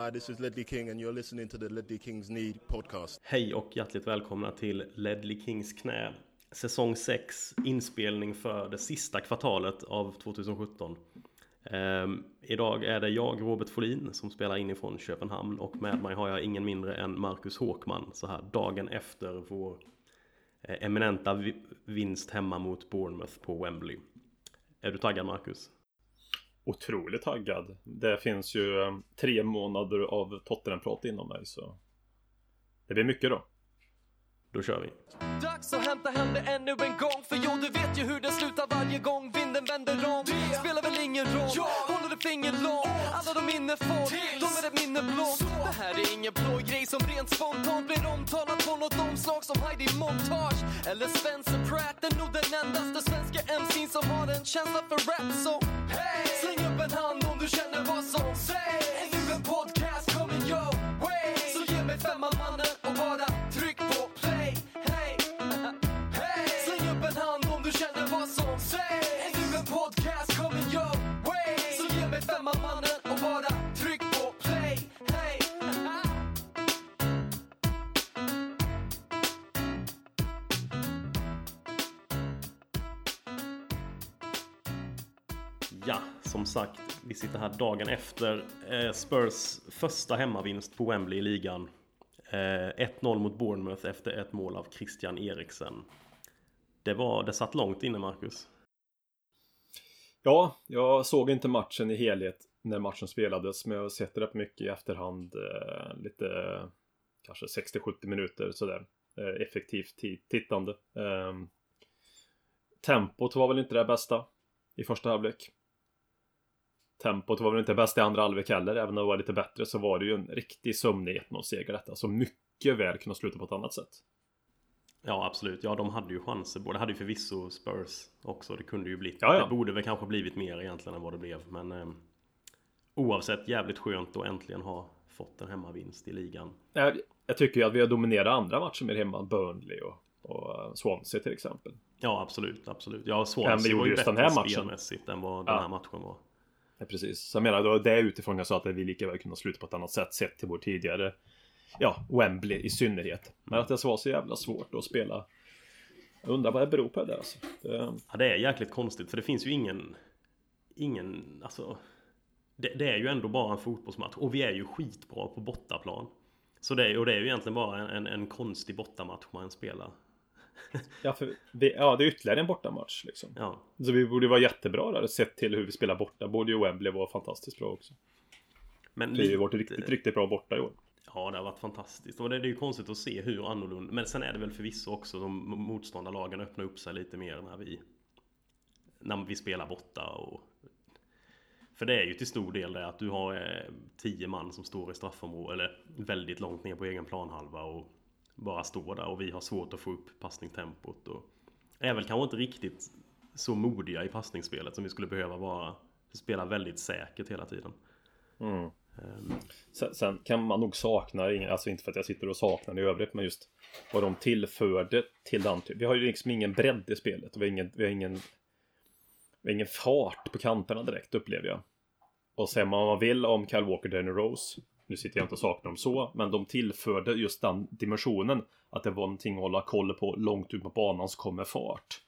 Hi, this is Ledley King and you're listening to the Ledley Kings Need podcast. Hej och hjärtligt välkomna till Ledley Kings knä. Säsong 6, inspelning för det sista kvartalet av 2017. Um, ehm, idag är det jag, Robert Folin, som spelar inifrån Köpenhamn och med mig har jag ingen mindre än Marcus Håkman så här dagen efter vår eh, eminenta vinst hemma mot Bournemouth på Wembley. Är du taggad Marcus? Otroligt taggad. Det finns ju eh, tre månader av Tottenham-prat inom mig så det blir mycket då. Då kör vi. Dags att hämta hem det ännu en gång För jo, du vet ju hur det slutar varje gång vinden vänder om Det spelar väl ingen roll, håller du finger långt Alla de minne får, de minne blått Det här är ingen blå grej som rent spontant blir omtalat på något omslag som Heidi Montage Eller Spencer Pratt, är nog den endaste svenska MC'n som har en känsla för rap. Så hey! släng upp en hand om du känner vad som sägs. Är du en podcast coming your way Så ge mig femman mannen och bara tryck på play Hey, hey! Släng upp en hand om du känner vad som sägs. Som sagt, vi sitter här dagen efter eh, Spurs första hemmavinst på Wembley i ligan. Eh, 1-0 mot Bournemouth efter ett mål av Christian Eriksen. Det, var, det satt långt inne, Marcus. Ja, jag såg inte matchen i helhet när matchen spelades men jag har sett rätt mycket i efterhand. Eh, lite kanske 60-70 minuter sådär. Effektivt tittande. Ehm, tempot var väl inte det bästa i första halvlek. Tempot var väl inte bäst i andra halvlek heller. Även om det var lite bättre så var det ju en riktig sömnig 1-0-seger detta. Så mycket väl kunnat sluta på ett annat sätt. Ja, absolut. Ja, de hade ju chanser. Både hade ju förvisso Spurs också. Det kunde ju blivit. Ja, ja. Det borde väl kanske blivit mer egentligen än vad det blev. Men eh, oavsett jävligt skönt att äntligen ha fått en hemmavinst i ligan. Jag, jag tycker ju att vi har dominerat andra matcher med hemma. Burnley och, och eh, Swansea till exempel. Ja, absolut, absolut. Ja, Swansea var ju bättre den här matchen. spelmässigt än vad den Ja. här matchen var. Ja, precis. Så jag menar, då, det utifrån jag sa att vi lika väl kunde sluta på ett annat sätt sett till vår tidigare Ja, Wembley i synnerhet. Men att det var så jävla svårt att spela. Jag undrar vad det beror på det alltså. Det, Ja, det är jäkligt konstigt för det finns ju ingen... Ingen, alltså... Det, det är ju ändå bara en fotbollsmatch och vi är ju skitbra på bortaplan. Så det är, och det är ju egentligen bara en, en, en konstig bortamatch man spelar ja, för vi, ja, det är ytterligare en bortamatch liksom. Ja, Så vi borde vara jättebra där sett till hur vi spelar borta. Borde ju Wembley vara fantastiskt bra också. men Det har ju varit riktigt, riktigt bra borta i år. Ja, det har varit fantastiskt. Och det, det är ju konstigt att se hur annorlunda... Men sen är det väl förvisso också de motståndarlagen öppnar upp sig lite mer när vi... När vi spelar borta och... För det är ju till stor del det att du har eh, tio man som står i straffområdet, eller väldigt långt ner på egen planhalva och bara står där och vi har svårt att få upp passningstempot och är väl kanske inte riktigt så modiga i passningsspelet som vi skulle behöva vara. Vi spelar väldigt säkert hela tiden. Mm. Ehm, Sen, sen kan man nog sakna, alltså inte för att jag sitter och saknar det i övrigt, men just vad de tillförde till den. Vi har ju liksom ingen bredd i spelet. Vi har ingen, vi har ingen, vi har ingen fart på kanterna direkt upplever jag. Och vad man vill om Kyle Walker, Danny Rose. Nu sitter jag inte och saknar dem så, men de tillförde just den dimensionen. Att det var någonting att hålla koll på långt ut på banan så kommer fart.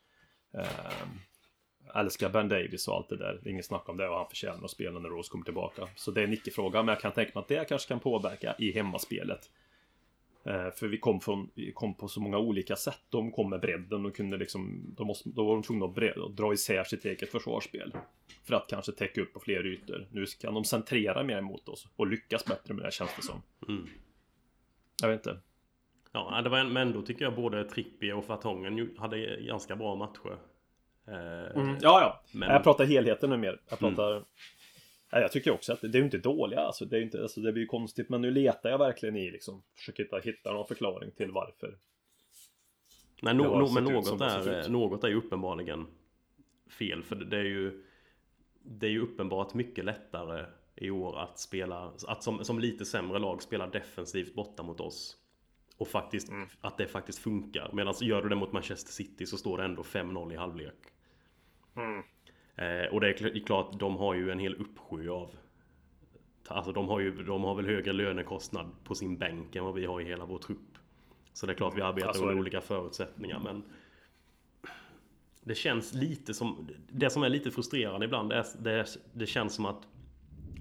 Eh, älskar Ben Davis och allt det där. Det är inget snack om det och han förtjänar att spela när Rose kommer tillbaka. Så det är en icke-fråga, men jag kan tänka mig att det kanske kan påverka i hemmaspelet. Eh, för vi kom, från, vi kom på så många olika sätt. De kom med bredden och kunde liksom... De måste, då var de tvungna att, bred, att dra isär sitt eget försvarsspel. För att kanske täcka upp på fler ytor. Nu kan de centrera mer mot oss och lyckas bättre med det känns det som. mm. Jag vet inte. Ja, det var en, men ändå tycker jag både Trippier och Fartongen ju- hade ganska bra matcher. Eh, Ja, ja. Men- Jag pratar helheten nu mer. Jag pratar... Nej, jag tycker också att det är ju inte dåliga alltså. Det, är inte, alltså. det blir ju konstigt. Men nu letar jag verkligen i liksom. Försöker hitta, hitta någon förklaring till varför. Nej, Det no, no, men något är, något är ju uppenbarligen fel. För det är ju Det är ju uppenbart mycket lättare i år att spela Att som, som lite sämre lag spela defensivt borta mot oss Och faktiskt Mm. Att det faktiskt funkar Medan gör du det mot Manchester City så står det ändå 5-0 i halvlek Mm. Eh, Och det är kl- klart De har ju en hel uppsjö av Alltså de har ju de har väl högre lönekostnad på sin bänk än vad vi har i hela vår trupp. Så det är klart vi arbetar Alltså, under olika förutsättningar men Det känns lite som Det som är lite frustrerande ibland är, det, det känns som att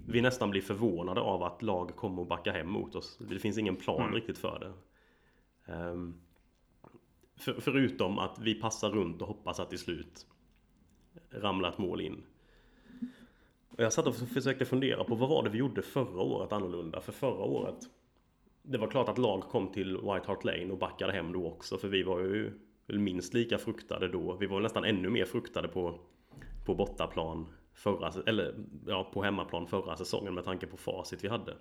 Vi nästan blir förvånade av att lag kommer och backar hem mot oss. Det finns ingen plan Mm. riktigt för det. Ehm, för, förutom att vi passar runt och hoppas att till slut ramla ett mål in. Och jag satt och försökte fundera på vad var det vi gjorde förra året annorlunda? För förra året Det var klart att lag kom till White Hart Lane och backade hem då också för vi var ju minst lika fruktade då. Vi var nästan ännu mer fruktade på På bortaplan förra, eller ja, på hemmaplan förra säsongen med tanke på facit vi hade.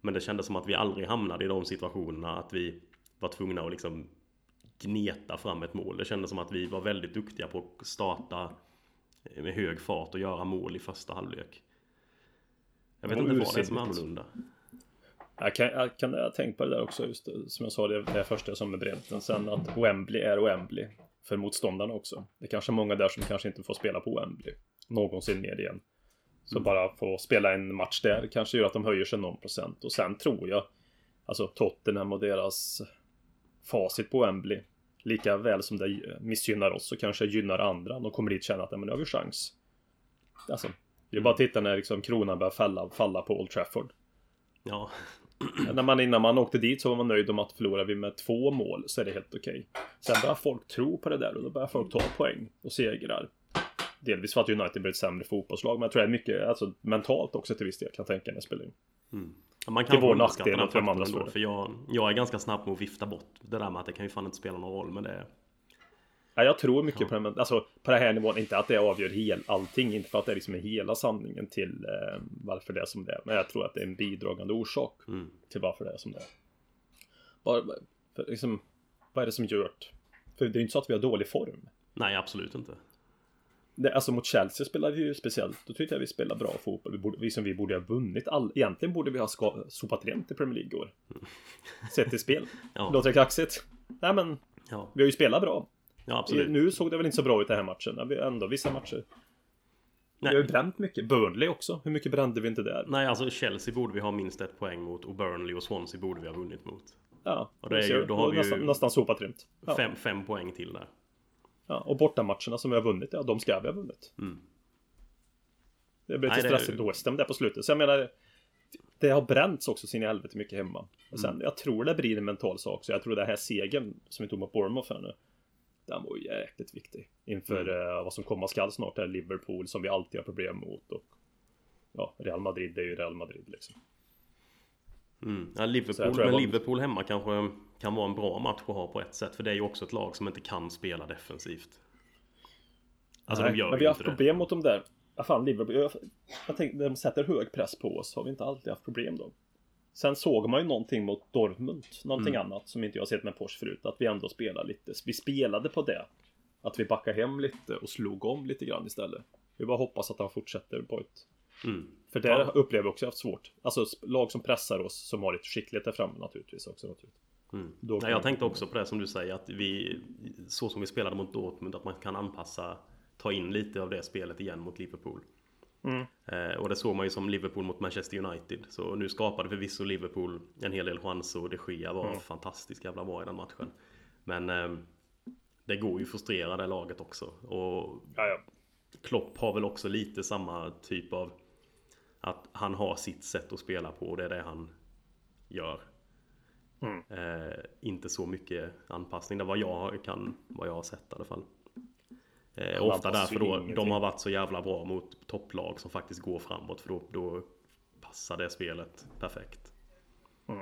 Men det kändes som att vi aldrig hamnade i de situationerna att vi var tvungna att liksom gneta fram ett mål. Det kändes som att vi var väldigt duktiga på att starta med hög fart och göra mål i första halvlek. Jag vet Och inte vad det är som är annorlunda. Jag kan, jag kan jag har tänkt på det där också, just som jag sa, det, det första som är bredden. Sen att Wembley är Wembley för motståndarna också. Det är kanske många där som kanske inte får spela på Wembley någonsin mer igen. Så bara få spela en match där kanske gör att de höjer sig någon procent. Och sen tror jag, alltså Tottenham och deras facit på Wembley, lika väl som det missgynnar oss så kanske gynnar andra. De kommer dit och känner att "Ja, men nu har vi chans. Alltså, det är bara att titta när liksom kronan börjar falla, falla på Old Trafford. Ja, När man, innan man åkte dit så var man nöjd om att förlora vi med två mål så är det helt okej. Sen börjar folk tro på det där och då börjar folk ta poäng och segrar. Delvis för att United blir ett sämre fotbollslag men jag tror det är mycket alltså, mentalt också till viss del kan jag tänka mig spelar in. Man Till kan vår underskatta nackdel den och till de andras ändå. för. För jag, jag är ganska snabb med att vifta bort det där med att det kan ju fan inte spela någon roll. Men det är... Ja, jag tror mycket på, den, alltså, på den här nivån, inte att det avgör hel, allting, inte för att det liksom är hela sanningen till eh, varför det är som det är. Men jag tror att det är en bidragande orsak Mm. till varför det är som det är. Bara, för liksom, vad är det som gör det? För det är ju inte så att vi har dålig form. Nej, absolut inte. Det, alltså mot Chelsea spelade vi ju speciellt. Då tyckte jag vi spelade bra fotboll. Vi, borde, vi som vi borde ha vunnit. All, egentligen borde vi ha ska, sopat rent i Premier League i år. Sett till spel. Ja. Låter kaxigt? Nej men, Ja, vi har ju spelat bra. ja absolut. Nu såg det väl inte så bra ut den här matchen. Vi har ändå vissa matcher. Vi har ju Nej, bränt mycket. Burnley också. Hur mycket brände vi inte där? nej, alltså Chelsea borde vi ha minst ett poäng mot och Burnley och Swansea borde vi ha vunnit mot. Ja, Och det är ju- då har vi ju- nästan, nästan sopat rent. Ja. Fem, fem poäng till där. Ja, och bortamatcherna som vi har vunnit, ja de ska vi ha vunnit. Mm. Det blev lite det är- stressigt då West Ham där på slutet. Så jag menar, det har bränts också sin i helvete mycket hemma. Och sen, Mm. jag tror det blir en mental sak. Så jag tror det här segern som vi tog mot Bournemouth här nu. Den var ju jäkligt viktig. Inför Mm. eh, vad som komma skall snart. Är Liverpool som vi alltid har problem mot. Och ja, Real Madrid det är ju Real Madrid liksom. Mm. Ja, Liverpool, men var- Liverpool hemma kanske kan vara en bra match att ha på ett sätt. För det är ju också ett lag som inte kan spela defensivt. Alltså Nej, de gör men vi har haft det. problem mot dem där. Ja, fan, Liverpool. Jag, jag tänkte, de sätter hög press på oss. Har vi inte alltid haft problem då? Sen såg man ju någonting mot Dortmund. Någonting Mm. annat som inte jag sett med Porsche förut. Att vi ändå spelar lite. Vi spelade på det. Att vi backade hem lite och slog om lite grann istället. Vi bara hoppas att han fortsätter på ett... Mm. För där Ja. upplever vi också haft svårt. Alltså lag som pressar oss, som har lite skicklighet där framme naturligtvis också. Naturligtvis. Mm. Nej, jag tänkte också på det som du säger att vi Så som vi spelade mot Dortmund att man kan anpassa Ta in lite av det spelet igen mot Liverpool Mm. eh, Och det såg man ju som Liverpool mot Manchester United Så nu skapade förvisso Liverpool en hel del chanser och de Gea var Mm. fantastiskt jävla bra i den matchen Men eh, Det går ju frustrera det laget också och Ja, ja. Klopp har väl också lite samma typ av Att han har sitt sätt att spela på och det är det han gör Mm. eh, Inte så mycket anpassning Det var jag kan Vad jag har sett i alla fall eh, Ofta därför då ingenting. De har varit så jävla bra mot topplag som faktiskt går framåt För då, då passar det spelet perfekt ja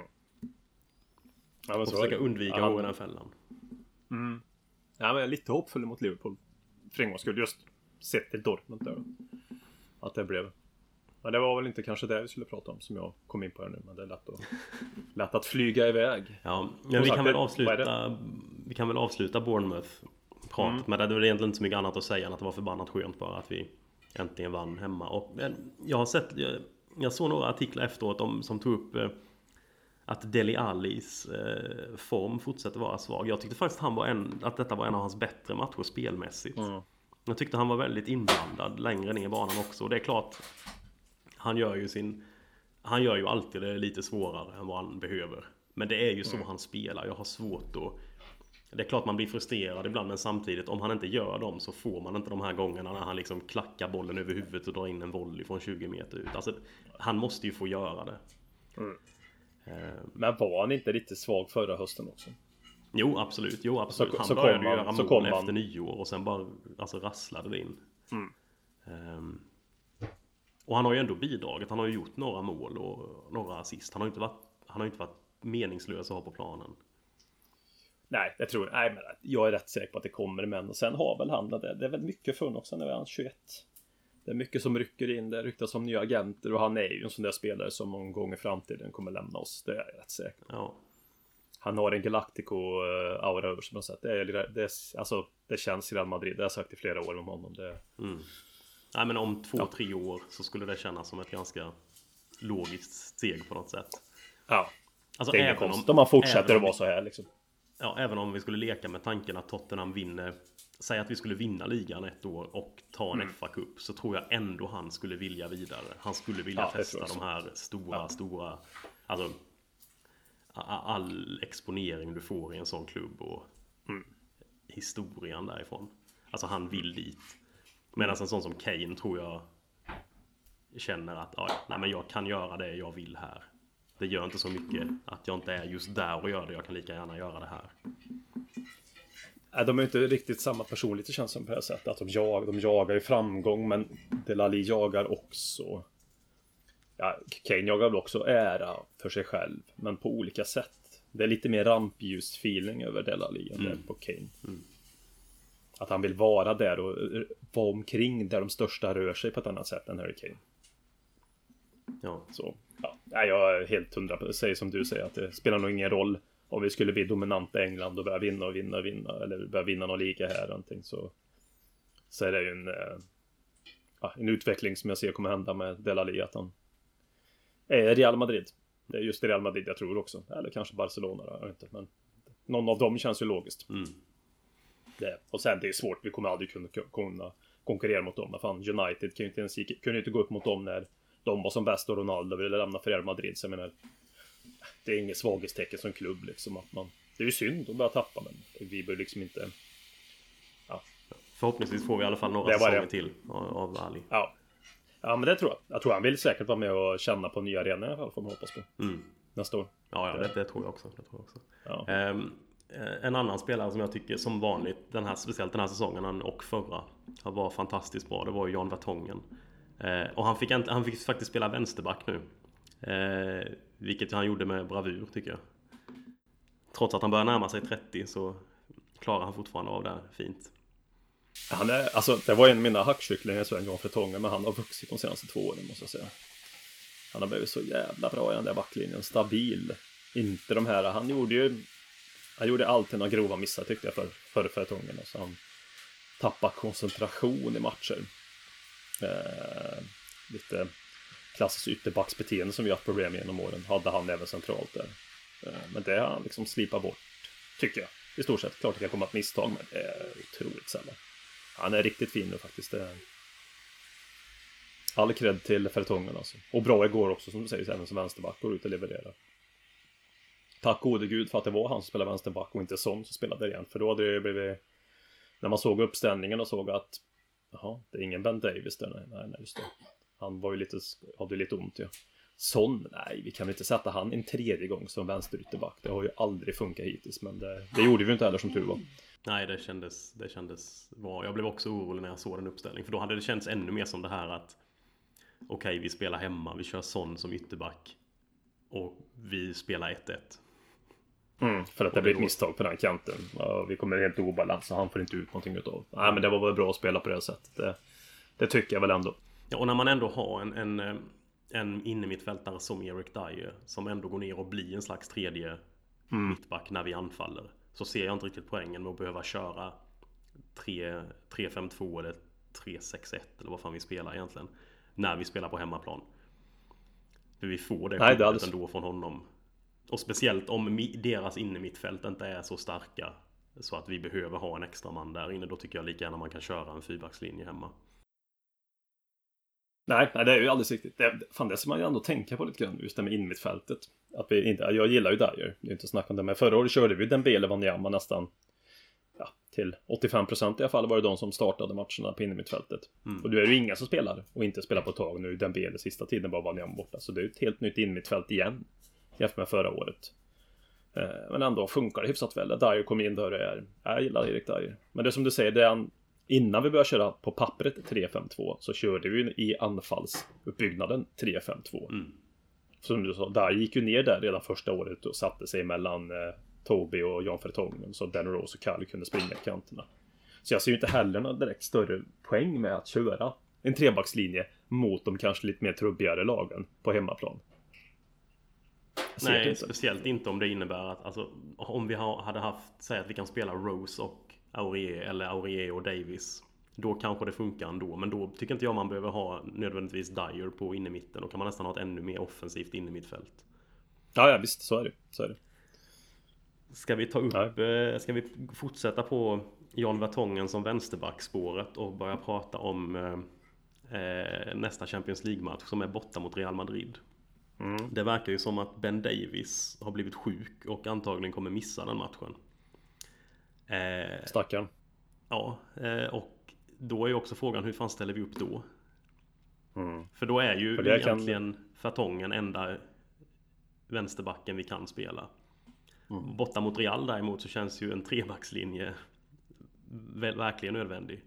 men Och försöka undvika Ja, den fällan Ja, men lite hoppfull mot Liverpool. För en gångs skull. Just sett till Dortmund där. Att det blev. Men det var väl inte kanske det vi skulle prata om som jag kom in på här nu. Men det är lätt att, lätt att flyga iväg. Ja, men vi kan väl avsluta Vi kan väl avsluta Bournemouth pratet Mm. Men det är väl egentligen inte så mycket annat att säga än att det var förbannat skönt bara att vi Äntligen vann hemma och men jag har sett Jag, jag såg några artiklar efteråt om, som tog upp eh, Att Deli Alis eh, form fortsätter vara svag Jag tyckte faktiskt han var en, att detta var en av hans bättre matcher spelmässigt Mm. Jag tyckte han var väldigt inblandad längre ner i banan också och det är klart Han gör ju sin Han gör ju alltid det lite svårare än vad han behöver. Men det är ju så Mm. han spelar. Jag har svårt att... Det är klart man blir frustrerad ibland men samtidigt om han inte gör dem så får man inte de här gångerna när han liksom klackar bollen över huvudet och drar in en volley från 20 meter ut. Alltså, han måste ju få göra det. Mm. Eh, Men var han inte lite svag förra hösten också? Jo absolut, jo absolut. Så- han så började kom han- göra mål efter nyår och sen bara alltså, rasslade det in. Mm. Ehm, och han har ju ändå bidragit. Han har ju gjort några mål och några assist. Han har ju inte varit, han har ju inte varit meningslös att ha på planen. Nej, jag tror nej, men jag är rätt säker på att det kommer men och sen har väl han det. Det är väl mycket för också när han är 21. Det är mycket som rycker in. Det ryktas om nya agenter och han är ju en sån där spelare som någon gång i framtiden kommer lämna oss. Det är jag rätt säker på. Ja, Han har en Galactico-aura över sig på något sätt. Det, är, det, är, alltså, det känns i Real Madrid. Det har jag sagt i flera år om honom. Det, mm. Nej men om två, Ja. tre år så skulle det kännas som ett ganska logiskt steg på något sätt. ja, Alltså, det är även konstigt om man fortsätter att om vara så här liksom. Ja, även om vi skulle leka med tanken att Tottenham vinner Säg att vi skulle vinna ligan ett år och ta en FA-cup Så tror jag ändå han skulle vilja vidare Han skulle vilja Ja, testa de här stora, Ja. stora Alltså All exponering du får i en sån klubb och Mm. Historien därifrån Alltså han vill dit Medan en sån som Kane tror jag Känner att ja, nej, men jag kan göra det jag vill här Det gör inte så mycket att jag inte är just där och gör det Jag kan lika gärna göra det här Nej, de är inte riktigt samma personlighet det känns som på det här sättet. Att de, jag, de jagar ju framgång men Delali jagar också Ja, Kane jagar väl också ära för sig själv men på olika sätt. Det är lite mer rampljus-feeling över Delali än är på Kane. Att han vill vara där och eh, vara omkring där de största rör sig på ett annat sätt än Harry Kane. Ja, Så, ja. Jag är helt hundra på det. Säger som du säger att det spelar nog ingen roll om vi skulle bli dominanta i England och börja vinna och vinna och vinna eller börja vinna någon liga här eller någonting så så är det ju en ja, en utveckling som jag ser kommer hända med Delali att han är Real Madrid. Det är just Real Madrid jag tror också. Eller kanske Barcelona jag vet inte. Men någon av dem känns ju logiskt. mm. Det. Och sen det är svårt, vi kommer aldrig kunna, kunna konkurrera mot dem. Fan, United kan ju inte ens, kunde inte gå upp mot dem när de var som bäst och Ronaldo ville lämna för Real Madrid. Så jag menar, det är inget svaghetstecken som klubb liksom. Att man, det är ju synd att börja tappa, men vi bör liksom inte... Förhoppningsvis får vi i alla fall några säsonger det. till av Ali. Ja. Ja, men det tror jag. Jag tror han vill säkert vara med och känna på nya arenor i alla fall, får man hoppas på. Mm. Nästa år. Ja, ja det, det tror jag också. Det tror jag också. Ja. Eh, Eh, en annan spelare som jag tycker som vanligt, den här, speciellt den här säsongen och förra, var fantastiskt bra. Det var ju Jan Vertongen. Eh, och han fick, han fick faktiskt spela vänsterback nu. Eh, vilket han gjorde med bravur tycker jag. Trots att han börjar närma sig 30 så klarar han fortfarande av det här fint. Han är, alltså, det var en av mina hackkycklingar så en gång för Tången, men han har vuxit de senaste två åren måste jag säga. Han har blivit så jävla bra i den där backlinjen, stabil. Inte de här, han gjorde ju, han gjorde alltid några grova missar tyckte jag för, för, för Tången. Alltså han tappade koncentration i matcher. Eh, lite klassiskt ytterbacksbeteende som vi har haft problem med genom åren, hade han även centralt där. Eh, men det har han liksom slipat bort, tycker jag. I stort sett, klart det kan komma ett misstag, men det är otroligt sällan. Han är riktigt fin nu faktiskt. Det är... All cred till Fertongen alltså. Och bra igår också som du säger, även som vänsterback. Går ut och levererar. Tack gode gud för att det var han som spelade vänsterback och inte Son som spelade igen. För då hade det blivit... När man såg uppställningen och såg att... Jaha, det är ingen Ben Davis där. Nej, nej, nej just det. Han var ju lite... Hade lite ont ja. Son, nej, vi kan väl inte sätta han en tredje gång som vänsterytterback. Det har ju aldrig funkat hittills, men det, det gjorde vi inte heller som tur var. Nej, det kändes, det kändes bra. Jag blev också orolig när jag såg den uppställningen. För då hade det känts ännu mer som det här att Okej, vi spelar hemma, vi kör Son som ytterback. Och vi spelar 1-1. Mm, för att det blir ett misstag på den kanten. Vi kommer helt i obalans och han får inte ut någonting utav. Nej, men det var väl bra att spela på det sättet. Det, det tycker jag väl ändå. Ja, och när man ändå har en, en, eh, en innermittfältare som Eric Dyer som ändå går ner och blir en slags tredje mittback när vi anfaller. Så ser jag inte riktigt poängen med att behöva köra 3 3-5-2 eller 3-6-1 eller vad fan vi spelar egentligen. När vi spelar på hemmaplan. För vi får det Nej, det ändå från honom. Och speciellt om deras innermittfält inte är så starka. Så att vi behöver ha en extra man där inne. Då tycker jag lika gärna man kan köra en fyrbackslinje hemma. Nej, nej, det är ju alldeles riktigt. Det, fan, det ska man ju ändå tänka på lite grann. Just det med innermittfältet. Att vi inte, jag gillar ju Dyer. Det är inte snack om det. Men förra året körde vi Dembele Wanyama nästan ja, till 85 procent i alla fall var det de som startade matcherna på innermittfältet. Mm. Och nu är det ju inga som spelar och inte spelar på ett tag. Nu är Dembele sista tiden bara Wanyama borta. Så det är ett helt nytt innermittfält igen. Jämfört med förra året. Eh, men ändå funkar det hyfsat väl. Dyer kom in där det är. Jag gillar Erik Dyer. Men det är som du säger, det är en Innan vi började köra på pappret 3-5-2 så körde vi i anfallsuppbyggnaden 3-5-2. Mm. Som du sa, där gick ju ner där redan första året och satte sig mellan eh, Toby och Jan Fertongen så Dan Rose och Kalle kunde springa i kanterna. Så jag ser ju inte heller någon direkt större poäng med att köra en trebackslinje mot de kanske lite mer trubbigare lagen på hemmaplan. Nej, inte. speciellt inte om det innebär att alltså, om vi hade haft, säg att vi kan spela Rose och Aurier eller Aurier och Davis. Då kanske det funkar ändå. Men då tycker inte jag man behöver ha nödvändigtvis Dyer på innermitten. Då kan man nästan ha ett ännu mer offensivt innermittfält. Ja, ja visst. Så är det. Så är det. Ska vi ta upp... Eh, ska vi fortsätta på John Vertongen som vänsterbackspåret och börja prata om eh, eh, nästa Champions League-match som är borta mot Real Madrid. Mm. Det verkar ju som att Ben Davis har blivit sjuk och antagligen kommer missa den matchen. Eh, Stackarn. Ja, eh, och då är ju också frågan hur fan ställer vi upp då? Mm. För då är ju egentligen kan... Fartongen enda vänsterbacken vi kan spela. Mm. Borta mot Real däremot så känns ju en trebackslinje verkligen nödvändig.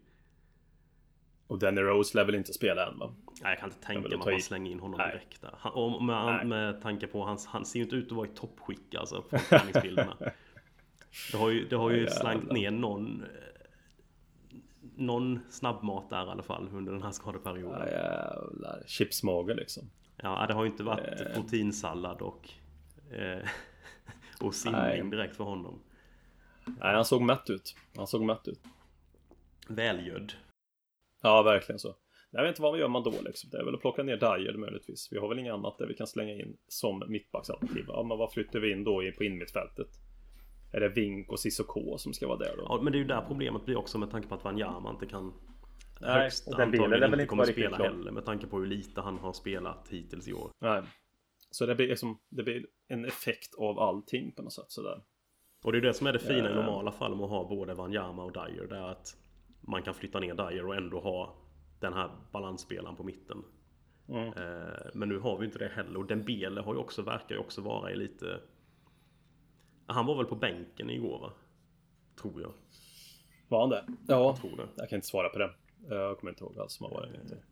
Och Danny Rose lär väl inte spela än va? Nej, jag kan inte tänka mig att man slänger in honom Nej. direkt där. Han, och med, med tanke på hans, han ser ju inte ut att vara i toppskick alltså på träningsbilderna. Det har ju, det har ju slankt ner någon Någon snabbmat där i alla fall under den här skadeperioden. Ja, jävlar. Chipsmage liksom. Ja, det har ju inte varit eh. proteinsallad och eh, Och simning Nej. direkt för honom. Nej, han såg mätt ut. Han såg mätt ut. Välgödd. Ja, verkligen så. Jag vet inte vad gör man då liksom. Det är väl att plocka ner Dyer möjligtvis. Vi har väl inget annat där vi kan slänga in som mittbacksalternativ. Ja, men vad flyttar vi in då på innermittfältet? Är det Vink och Cissoko som ska vara där då? Ja, men det är ju där problemet blir också med tanke på att Wanyama inte kan Nej, högst och den antagligen inte kommer spela heller med tanke på hur lite han har spelat hittills i år. Nej. Så det blir, liksom, det blir en effekt av allting på något sätt sådär. Och det är det som är det fina i normala fall med att ha både Wanyama och Dyer. Det är att man kan flytta ner Dyer och ändå ha den här balansspelaren på mitten. Mm. Eh, men nu har vi inte det heller. Och Dembele har ju också, verkar ju också vara i lite han var väl på bänken igår va? Tror jag. Var han det? Ja, jag, tror det. jag kan inte svara på det. Jag kommer inte ihåg alls som han var det.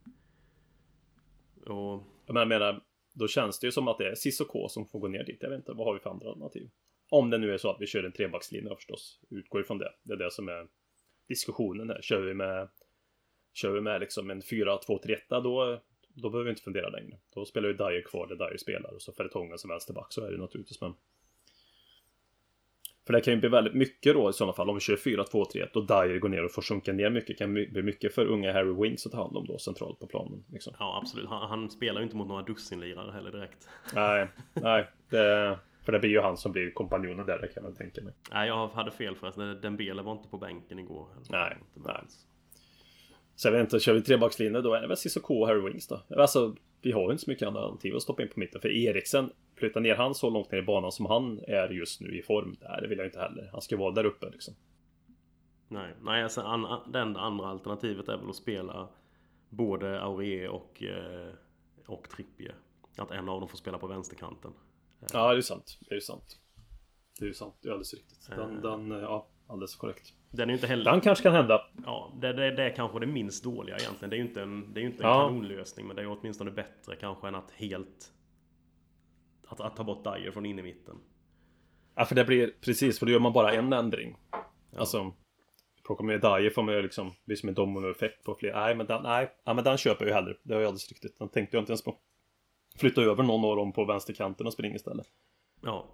Och... Men jag menar, då känns det ju som att det är Cissoko som får gå ner dit. Jag vet inte, vad har vi för andra alternativ? Om det nu är så att vi kör en trebackslinje förstås. Utgår ifrån det. Det är det som är diskussionen här. Kör vi med Kör vi med liksom en 4-2-3-1 då Då behöver vi inte fundera längre. Då spelar ju Dyer kvar där Dyer spelar och så Fertongen som vänsterback. Så är det naturligtvis men för det kan ju bli väldigt mycket då i sådana fall om vi kör 4-2-3-1 och Dyer går ner och får sjunka ner mycket. Kan bli mycket för unga Harry Winks att ta hand om då centralt på planen. Liksom. Ja absolut. Han, han, spelar ju inte mot några dussinlirare heller direkt. Nej, nej. Det, för det blir ju han som blir kompanjonen där, det kan jag tänka mig. Nej, jag hade fel förresten. Dembele var inte på bänken igår. Nej, nej. Så jag vet inte, kör vi trebackslinje då är det väl Cissoko och Harry Wings då. Alltså, vi har ju inte så mycket alternativ att stoppa in på mitten. För Eriksen flytta ner han så långt ner i banan som han är just nu i form. Nej, det vill jag inte heller. Han ska vara där uppe liksom. Nej, nej alltså, an, det enda andra alternativet är väl att spela både Aurier och, eh, och Trippier. Att en av dem får spela på vänsterkanten. Ja, det är sant. Det är sant. Det är sant. Det är alldeles riktigt. Den, äh... den ja, alldeles korrekt. Den är ju inte heller... Den kanske kan hända. Ja, det, det, det är kanske det minst dåliga egentligen. Det är ju inte en, det är ju inte en ja. kanonlösning. Men det är åtminstone bättre kanske än att helt att, att ta bort Dyer från innermitten. Ja, för det blir precis, för då gör man bara en ändring. Ja. Alltså, plockar med Dyer får man ju liksom, blir som en dominoeffekt på fler. Nej, men den, nej, ja, men den köper jag ju hellre. Det har jag alldeles riktigt. Den tänkte jag inte ens på. Flytta över någon av dem på vänsterkanten och springa istället. Ja,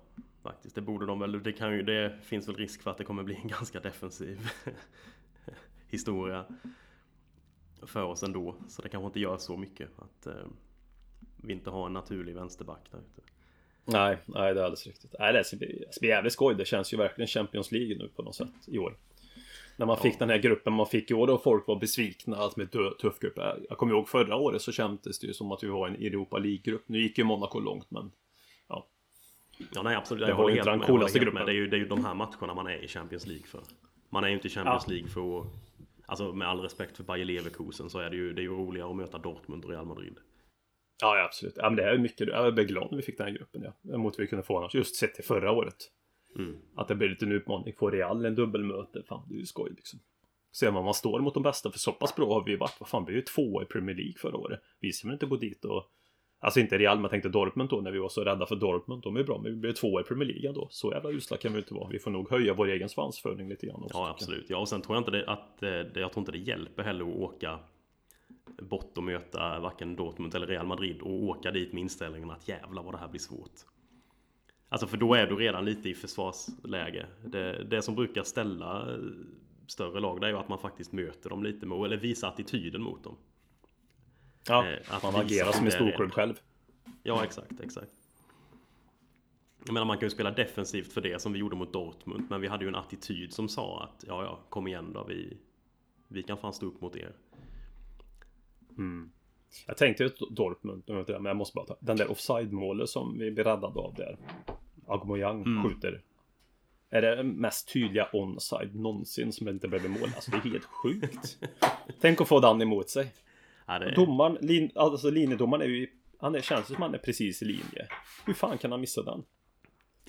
faktiskt. Det borde de väl. Det, kan ju, det finns väl risk för att det kommer bli en ganska defensiv historia för oss ändå. Så det kanske inte gör så mycket att eh, vi inte har en naturlig vänsterback där ute. Nej, nej det är alldeles riktigt. Nej, det ska bli, det ska bli jävligt skoj. Det känns ju verkligen Champions League nu på något sätt i år. När man fick den här gruppen man fick i år och folk var besvikna att med tuff grupp. Jag kommer ihåg förra året så kändes det ju som att vi var en Europa League-grupp. Nu gick ju Monaco långt men ja. Ja nej absolut. Det Jag var inte den coolaste gruppen. Det är, ju, det är ju de här matcherna man är i Champions League för. Man är ju inte i Champions Ja. League för att... Alltså med all respekt för Bayer Leverkusen så är det ju, det är ju roligare att möta Dortmund och Real Madrid. Ja, ja, absolut. Ja, men det är mycket. Jag är glad när vi fick den här gruppen. Ja. Mot vi kunde få annars. Just sett till förra året. Mm. Att det blir lite en utmaning. Få Real en dubbelmöte. Fan, det är ju skoj liksom. Ser man man står mot de bästa. För så pass bra har vi ju varit. Vad fan, vi är ju tvåa i Premier League förra året. Vi ska väl inte gå dit och... Alltså inte Real, men tänkte Dortmund då när vi var så rädda för Dortmund. De är bra, men vi blev tvåa i Premier League då. Så jävla usla kan vi inte vara. Vi får nog höja vår egen svansföring lite grann. också, Ja absolut. Ja och sen tror jag inte det att... eh, det- Jag tror inte det hjälper heller att åka bort och möta varken Dortmund eller Real Madrid och åka dit med inställningen att jävla vad det här blir svårt. Alltså för då är du redan lite i försvarsläge. Det, det som brukar ställa eh, större lag det är ju att man faktiskt möter dem lite med, eller visar attityden mot dem. Ja, Eh, att man agerar som en storklubb själv. Ja exakt, exakt. Jag menar man kan ju spela defensivt för det som vi gjorde mot Dortmund Men vi hade ju en attityd som sa att ja ja kom igen då vi Vi kan fan stå upp mot er Jag tänkte ju Dortmund, men jag måste bara ta. Den där offside-målet som vi blir räddade av där. Aubameyang Mm. skjuter. Är det mest tydliga onside någonsin som inte blev mål? Alltså det är helt sjukt. Tänk att få den emot sig. ja, det, Domaren, lin, alltså linjedomaren är ju, han är, känns som han är precis i linje. Hur fan kan han missa den?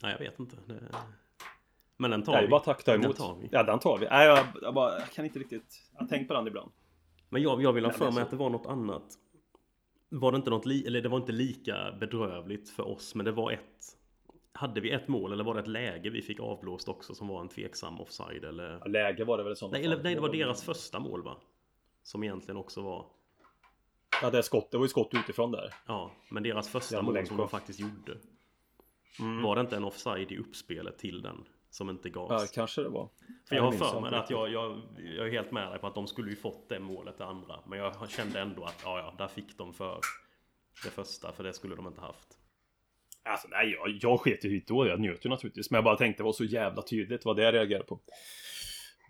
ja, jag vet inte det, Men den tar är vi bara tack ta Den emot. tar vi. Ja, den tar vi. Nej, jag, jag, bara, jag kan inte riktigt. Jag har tänkt på den ibland. Men jag, jag vill ha Nej, för mig att det var något annat Var det inte något li, eller det var inte lika bedrövligt för oss Men det var ett Hade vi ett mål eller var det ett läge vi fick avblåst också som var en tveksam offside eller Ja, Läge var det väl sånt Nej, eller, nej det var deras första mål va? Som egentligen också var Ja, det, är skott, det var ju skott utifrån där. Ja, men deras första mål som de faktiskt gjorde Mm. Var det inte en offside i uppspelet till den? Som inte gavs? Ja, kanske det var. För jag har för mig att jag, jag, jag är helt med dig på att de skulle ju fått det målet det andra Men jag kände ändå att ja, ja, där fick de för det första För det skulle de inte haft Alltså nej, jag, jag sket ju hit då. Jag njöt ju naturligtvis. Men jag bara tänkte det var så jävla tydligt. vad det jag reagerade på.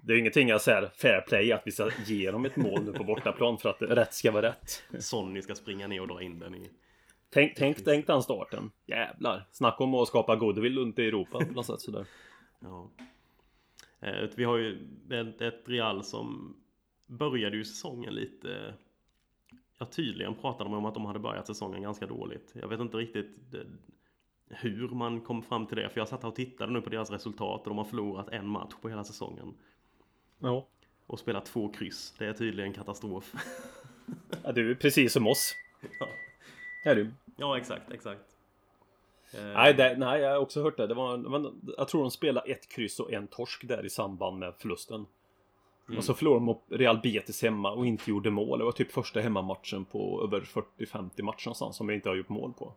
Det är ju ingenting jag säger fair play att vi ska ge dem ett mål nu på bortaplan för att rätt ska vara rätt. Sonny ska springa ner och dra in den i Tänk, tänk, tänk den starten. Jävlar. Snacka om att skapa goodwill runt i Europa på något sätt sådär. Ja. Eh, Vi har ju ett, ett Real som började ju säsongen lite Ja tydligen pratade de om att de hade börjat säsongen ganska dåligt Jag vet inte riktigt det, hur man kom fram till det För jag satt här och tittade nu på deras resultat och de har förlorat en match på hela säsongen Ja. Och spelat två kryss Det är tydligen katastrof ja du är precis som oss. Ja, Är du? ja exakt, exakt Eh, Nej, det, nej, jag har också hört det. det var, men jag tror de spelade ett kryss och en torsk där i samband med förlusten. Och så förlorade de mot Real Betis hemma och inte gjorde mål. Det var typ första hemmamatchen på över 40-50 matcher någonstans som vi inte har gjort mål på.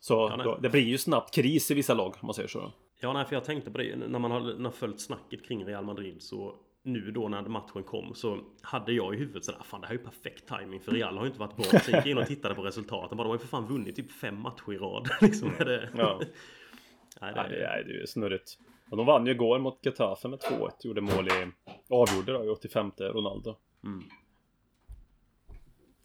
Så nej. då, det blir ju snabbt kris i vissa lag om man säger så. Ja, nej, för jag tänkte på det när man har när följt snacket kring Real Madrid så nu då när matchen kom så hade jag i huvudet sådär, fan det här är ju perfekt timing för Real har ju inte varit bra. Så jag gick in och tittade på resultaten, bara de har ju för fan vunnit typ fem matcher i rad. liksom är det... Ja. nej, Nej, det, är, det är ju snurrigt. Och de vann ju igår mot Getafe med 2-1. Gjorde mål i... Avgjorde då i 85 Ronaldo. Mm.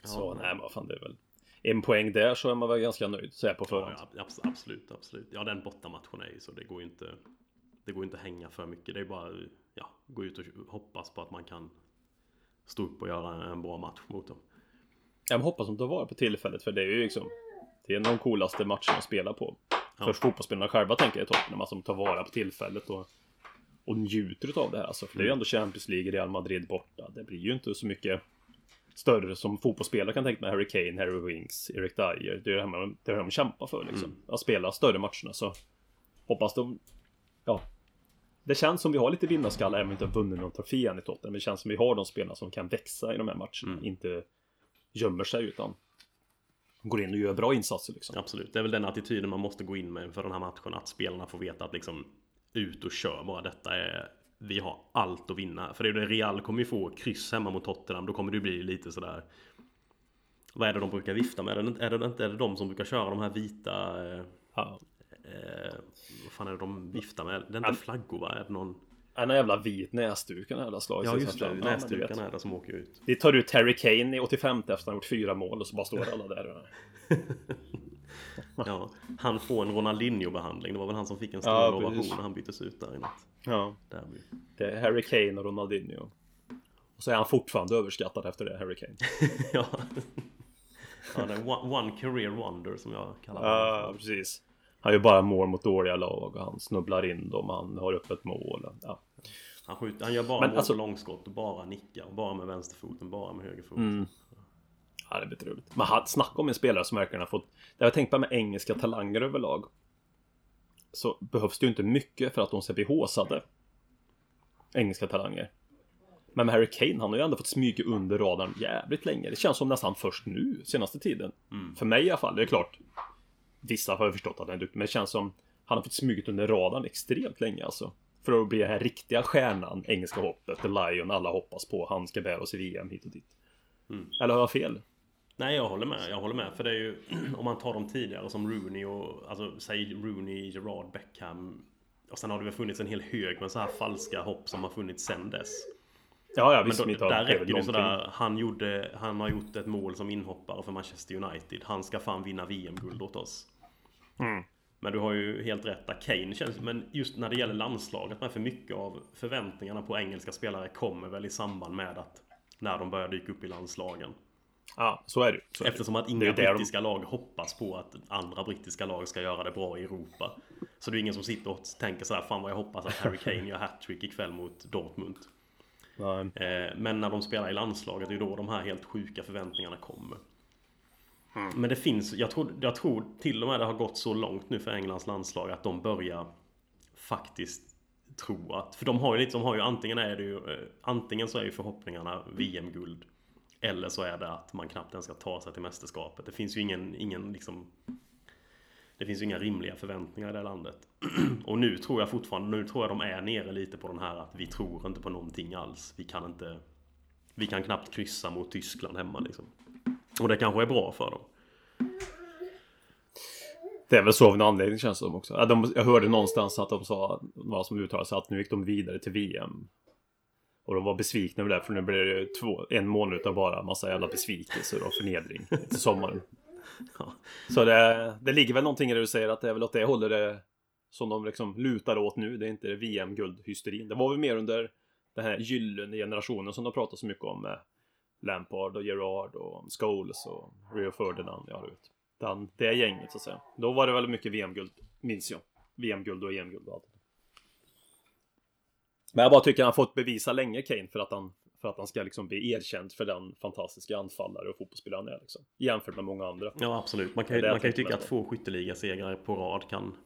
Ja, Så nej men fan det är väl... En poäng där så är man väl ganska nöjd så här på förhand. Ja, ja, abs- absolut, absolut. Ja, den bortamatchen är ju så det går ju inte Det går inte att hänga för mycket. Det är bara ja, gå ut och hoppas på att man kan stå upp och göra en bra match mot dem. Jag hoppas de tar vara på tillfället för det är ju liksom Det är de coolaste matcherna att spela på. Ja. För fotbollsspelarna själva tänker jag i Tottenham att de tar vara på tillfället och Och njuter av det här alltså. För det är ju ändå Champions League, Real Madrid borta. Det blir ju inte så mycket Större som fotbollsspelare kan tänka mig. Harry Kane, Harry Winks, Eric Dyer. Det är det här, man, det är det här de kämpar för liksom. Att spela större matcherna så Hoppas de Ja Det känns som vi har lite vinnarskalle även om vi inte har vunnit någon trofé än i Tottenham det känns som vi har de spelarna som kan växa i de här matcherna Inte gömmer sig utan går in och gör bra insatser liksom. Absolut, det är väl den attityden man måste gå in med för den här matchen. Att spelarna får veta att liksom ut och kör bara. Detta är vi har allt att vinna. För det är det Real kommer ju få kryss hemma mot Tottenham. Då kommer det bli lite sådär. Vad är det de brukar vifta med? Är det, inte- är det är det de som brukar köra de här vita? Eh, Ja. Eh, vad fan är det de viftar med? Det är inte flaggor va? Är det någon? En jävla vit näsduk den jävla slaget. Ja just det, näsdukarna är det som åker ut. Vi tar ut Terry Kane i 85 efter att han gjort fyra mål och så bara står alla där. Ja, han får en Ronaldinho-behandling. Det var väl han som fick en stor Ja, ovation när han byttes ut där i natt. Ja. Derby. Det är Harry Kane och Ronaldinho. Och så är han fortfarande överskattad efter det, Harry Kane. ja. ja, det är one, one career wonder som jag kallar det. Ja, precis. Han gör bara mål mot dåliga lag och han snubblar in dem. Han har öppet mål. Ja. Han, skjuter, han gör bara Men mål alltså- på långskott och bara nickar. Och bara med vänsterfoten, bara med högerfoten. Mm. Ja, det är bedrövligt. Men han, snacka om en spelare som verkligen har fått... Det har jag tänkt på med engelska talanger överlag. Så behövs det ju inte mycket för att de ska bli håsade. Engelska talanger. Men med Harry Kane, han har ju ändå fått smyga under radarn jävligt länge. Det känns som nästan först nu, senaste tiden. För mig i alla fall, det är klart. Vissa har ju förstått att han är duktig, men det känns som han har fått smyga under radarn extremt länge alltså. För att bli den här riktiga stjärnan, engelska hoppet, The Lion alla hoppas på. Han ska bära oss i VM hit och dit. Eller har jag fel? Nej, jag håller med. Jag håller med. För det är ju, om man tar de tidigare som Rooney och, alltså säg Rooney, Gerard, Beckham. Och sen har det väl funnits en hel hög med så här falska hopp som har funnits sen dess. Ja, ja Men visst. då, inte har där räcker det sådär, han, gjorde, han har gjort ett mål som inhoppare för Manchester United. Han ska fan vinna VM-guld åt oss. Mm. Men du har ju helt rätt där. Kane känns Men just när det gäller landslaget med för mycket av förväntningarna på engelska spelare kommer väl i samband med att när de börjar dyka upp i landslagen. Ja, så är det så är. Eftersom att inga där de- brittiska lag hoppas på att andra brittiska lag ska göra det bra i Europa. Så det är ingen som sitter och tänker så här, fan vad jag hoppas att Harry Kane gör hattrick ikväll mot Dortmund. Nej. Eh, Men när de spelar i landslaget, det är då de här helt sjuka förväntningarna kommer. Mm. Men det finns, jag tror, jag tror till och med det har gått så långt nu för Englands landslag att de börjar faktiskt tro att, för de har ju lite, de har ju antingen är det ju, eh, antingen så är ju förhoppningarna VM-guld eller så är det att man knappt ens ska ta sig till mästerskapet. Det finns ju ingen, ingen liksom det finns ju inga rimliga förväntningar i det landet. Och nu tror jag fortfarande, nu tror jag de är nere lite på den här att vi tror inte på någonting alls. Vi kan inte... Vi kan knappt kryssa mot Tyskland hemma liksom. Och det kanske är bra för dem. Det är väl så av en anledning känns det som också. De, jag hörde någonstans att de sa, vad som uttalade sig, att nu gick de vidare till VM. Och de var besvikna över det, för nu blir det två, en månad utav bara massa jävla besvikelser och förnedring till sommaren. Ja. Så det, det ligger väl någonting i det du säger, att det är väl åt det hållet det som de liksom lutar åt nu. Det är inte VM-guldhysterin. Det var väl mer under den här gyllene generationen som de pratar så mycket om med Lampard och Gerard och Scholes och Rio Ferdinand. Ja, du vet. Den, det gänget så att säga. Då var det väldigt mycket VM-guld, minns jag. VM-guld och EM-guld och allt. Men jag bara tycker han fått bevisa länge Kane för att han för att han ska liksom bli erkänd för den fantastiska anfallare och fotbollsspelare han är liksom. Jämfört med många andra. Ja absolut. Man kan ju, man kan ju tycka att två skytteligasegrar på rad kan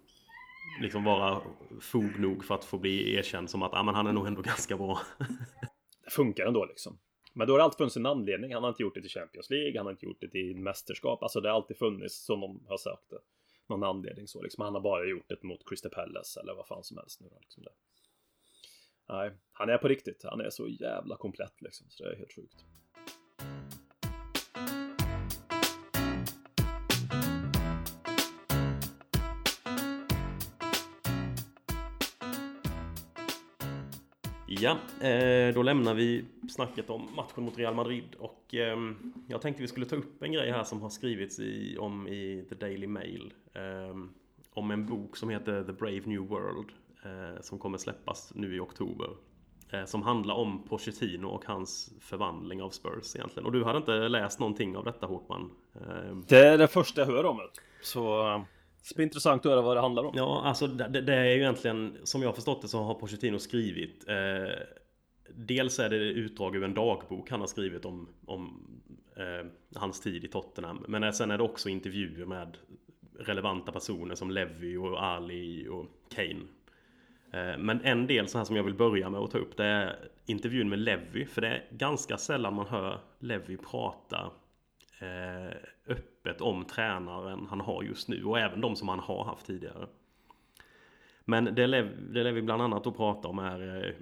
liksom vara fog nog för att få bli erkänd som att ah, men han är nog ändå ganska bra. Det funkar ändå liksom. Men då har det alltid funnits en anledning. Han har inte gjort det till Champions League, han har inte gjort det till mästerskap. Alltså det har alltid funnits, som de har sagt det, någon anledning så liksom. Han har bara gjort det mot Crystal Palace eller vad fan som helst nu då, liksom det. Nej, han är på riktigt. Han är så jävla komplett liksom, så det är helt sjukt. Ja, eh, då lämnar vi snacket om matchen mot Real Madrid och ehm, jag tänkte vi skulle ta upp en grej här som har skrivits i, om i The Daily Mail. Ehm, om en bok som heter The Brave New World eh, som kommer släppas nu i oktober. Eh, som handlar om Pochettino och hans förvandling av Spurs egentligen. Och du hade inte läst någonting av detta Håkman? Ehm. Det är det första jag hör om det. Så det ska bli intressant att höra vad det handlar om. Ja, alltså det, det är ju egentligen, som jag har förstått det så har Pochettino skrivit eh, Dels är det utdrag ur en dagbok han har skrivit om, om eh, hans tid i Tottenham Men sen är det också intervjuer med relevanta personer som Levy och Ali och Kane eh, Men en del så här som jag vill börja med att ta upp det är intervjun med Levy För det är ganska sällan man hör Levy prata Eh, öppet om tränaren han har just nu och även de som han har haft tidigare. Men det Lev, det Levi bland annat att prata om är eh,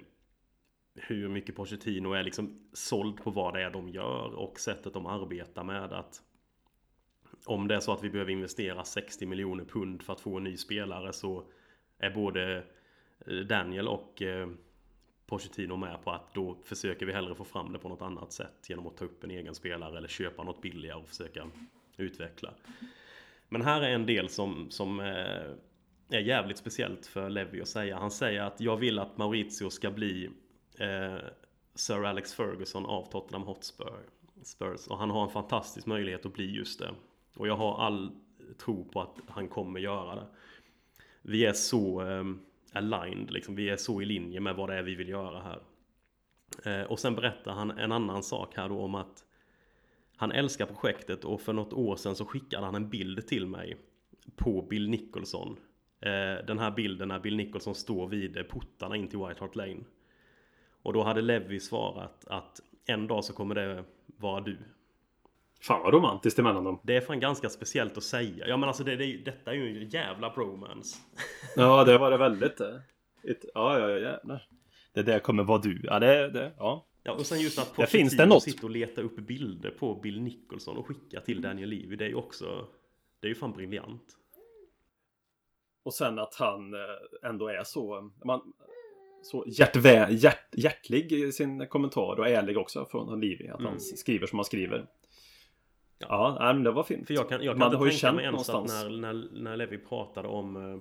hur mycket Pochettino är liksom såld på vad det är de gör och sättet de arbetar med att om det är så att vi behöver investera 60 miljoner pund för att få en ny spelare så är både eh, Daniel och Pochettino med på att då försöker vi hellre få fram det på något annat sätt genom att ta upp en egen spelare eller köpa något billigare och försöka utveckla. Men här är en del som, som eh, är jävligt speciellt för Levi att säga. Han säger att jag vill att Maurizio ska bli eh, Sir Alex Ferguson av Tottenham Hotspur. Spurs. Och han har en fantastisk möjlighet att bli just det. Och jag har all tro på att han kommer göra det. Vi är så eh, aligned, liksom. vi är så i linje med vad det är vi vill göra här. Eh, och sen berättar han en annan sak här då om att han älskar projektet och för något år sedan så skickade han en bild till mig på Bill Nicholson. Eh, den här bilden när Bill Nicholson står vid portarna in till White Hart Lane. Och då hade Levi svarat att en dag så kommer det vara du. Fan vad romantiskt emellan dem. Det är fan ganska speciellt att säga. Ja men alltså det, det, detta är ju en jävla bromance. Ja, det var det väldigt. eh. Ett, ja, ja, ja, jävlar. Det där kommer vara du. Ja, det, det, ja. Ja och sen just att Där finns det något. sitter och letar upp bilder på Bill Nicholson och skickar till Daniel Levy. Det är ju också... Det är ju fan briljant. Och sen att han eh, ändå är så, eh, man, så hjärtvä, hjärt, hjärtlig i sin kommentar och ärlig också från Livi. Att Mm. han skriver som han skriver. Ja. Ja, men det var fint. För jag kan, jag kan Man inte tänka mig ens att när, när, när Levi pratade om eh,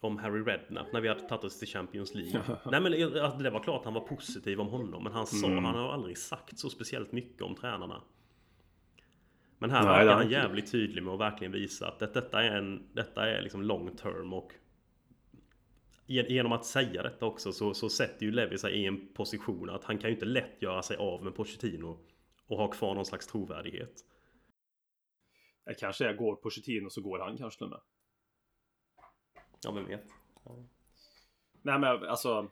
om Harry Redknapp när vi hade tagit oss till Champions League. Nej men det- alltså, det var klart han var positiv om honom men han sa, Mm. han har aldrig sagt så speciellt mycket om tränarna. Men här Nej, verkar han jävligt tydlig med att verkligen visa att det, detta är en, detta är liksom long term och ge- Genom att säga detta också så, så sätter ju Levi sig i en position att han kan ju inte lätt göra sig av med Pochettino och ha kvar någon slags trovärdighet. Det kanske är går Pochettino så går han kanske nu med. Ja, vem vet? Nej men alltså.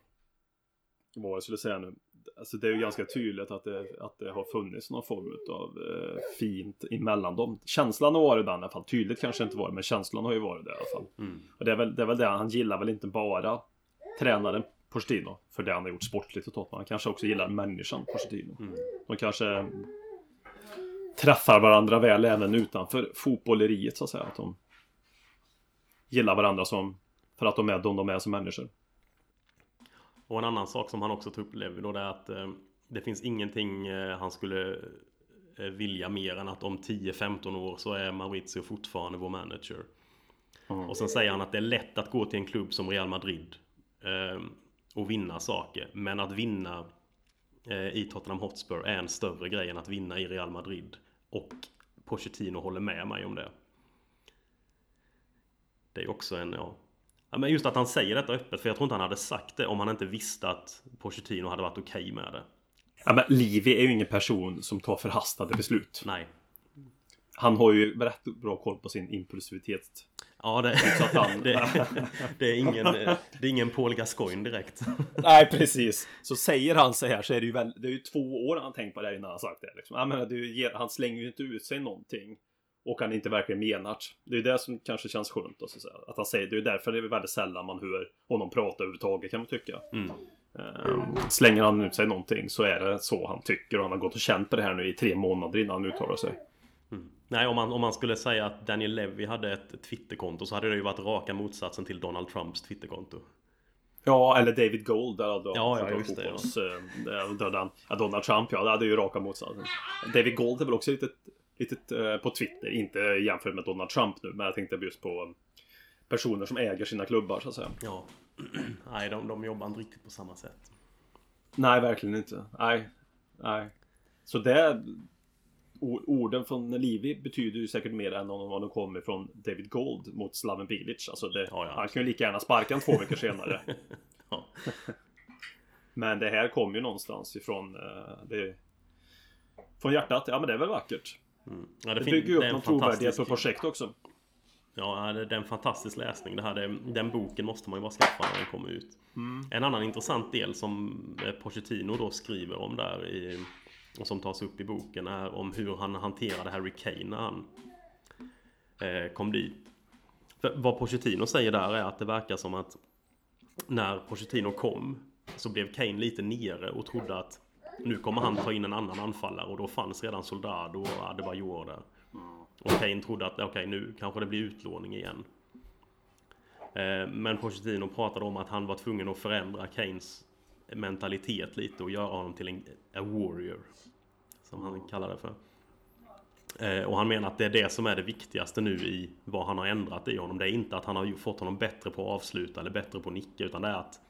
Vad jag skulle säga nu. Alltså det är ju ganska tydligt att det, att det har funnits någon form av eh, fint emellan dem. Känslan har varit den i alla fall. Tydligt kanske inte varit men känslan har ju varit det i alla fall. Mm. Och det är väl det, är väl det. han gillar väl inte bara tränaren Pochettino för det han har gjort sportligt och Tottenham. Han kanske också gillar människan Pochettino. Mm. De kanske träffar varandra väl även utanför fotbolleriet så att säga. Att de gillar varandra som för att de är de de är som människor. Och en annan sak som han också tog upp Levi då det är att eh, det finns ingenting eh, han skulle eh, vilja mer än att om 10-15 år så är Maurizio fortfarande vår manager. Mm. Och sen säger han att det är lätt att gå till en klubb som Real Madrid eh, och vinna saker. Men att vinna eh, i Tottenham Hotspur är en större grej än att vinna i Real Madrid. Och Pochettino håller med mig om det. Det är också en, ja. ja men just att han säger detta öppet, för jag tror inte han hade sagt det om han inte visste att Pochettino hade varit okej med det. Ja, men Livi är ju ingen person som tar förhastade beslut. Nej. Han har ju rätt bra koll på sin impulsivitet. Ja, det, det, det, är ingen, det är ingen Paul Gascoigne direkt. Nej, precis. Så säger han så här så är det ju väl, det är ju två år han tänkt på det innan han sagt det. Liksom. Jag menar, det ju, han slänger ju inte ut sig någonting. Och han inte verkligen menar det. Det är ju det som kanske känns skönt. Att, säga. att han säger det. är ju därför det är väldigt sällan man hör honom prata överhuvudtaget kan man tycka. Mm. Ehm, slänger han ut sig någonting så är det så han tycker. Och han har gått och känt på det här nu i tre månader innan han uttalar sig. Nej, om man, om man skulle säga att Daniel Levy hade ett Twitterkonto så hade det ju varit raka motsatsen till Donald Trumps Twitterkonto. Ja, eller David Gold. Där då, Ja, ja, just det, ja. fotbolls, eh, dödade han. Ja, Donald Trump, ja, det hade ju raka motsatsen. David Gold är väl också lite, lite eh, på Twitter, inte jämfört med Donald Trump nu, men jag tänkte just på personer som äger sina klubbar så att säga. Ja. Nej, de, de jobbar inte riktigt på samma sätt. Nej, verkligen inte. Nej, nej. Så det... Orden från Livi betyder ju säkert mer än om de kommer från David Gold mot Slaven Bilic. Alltså det, Ja, ja. Han kan ju lika gärna sparka en två veckor senare. Ja. Men det här kommer ju någonstans ifrån eh, det, Från hjärtat. Ja men det är väl vackert. Mm. Ja, Det fin- bygger ju upp någon trovärdighet på projekt också. Ja, det det är en fantastisk läsning det här. Det, den boken måste man ju bara skaffa när den kommer ut. Mm. En annan intressant del som eh, Pochettino då skriver om där i, och som tas upp i boken är om hur han hanterade Harry Kane när han eh, kom dit. För vad Pochettino säger där är att det verkar som att när Pochettino kom så blev Kane lite nere och trodde att nu kommer han ta in en annan anfallare och då fanns redan Soldado och Adebayor där. Och Kane trodde att okej nu kanske det blir utlåning igen. Eh, men Pochettino pratade om att han var tvungen att förändra Kanes mentalitet lite och göra honom till en a warrior. Som han kallar det för. Eh, och han menar att det är det som är det viktigaste nu i vad han har ändrat i honom. Det är inte att han har fått honom bättre på att avsluta eller bättre på att nicka. Utan det är att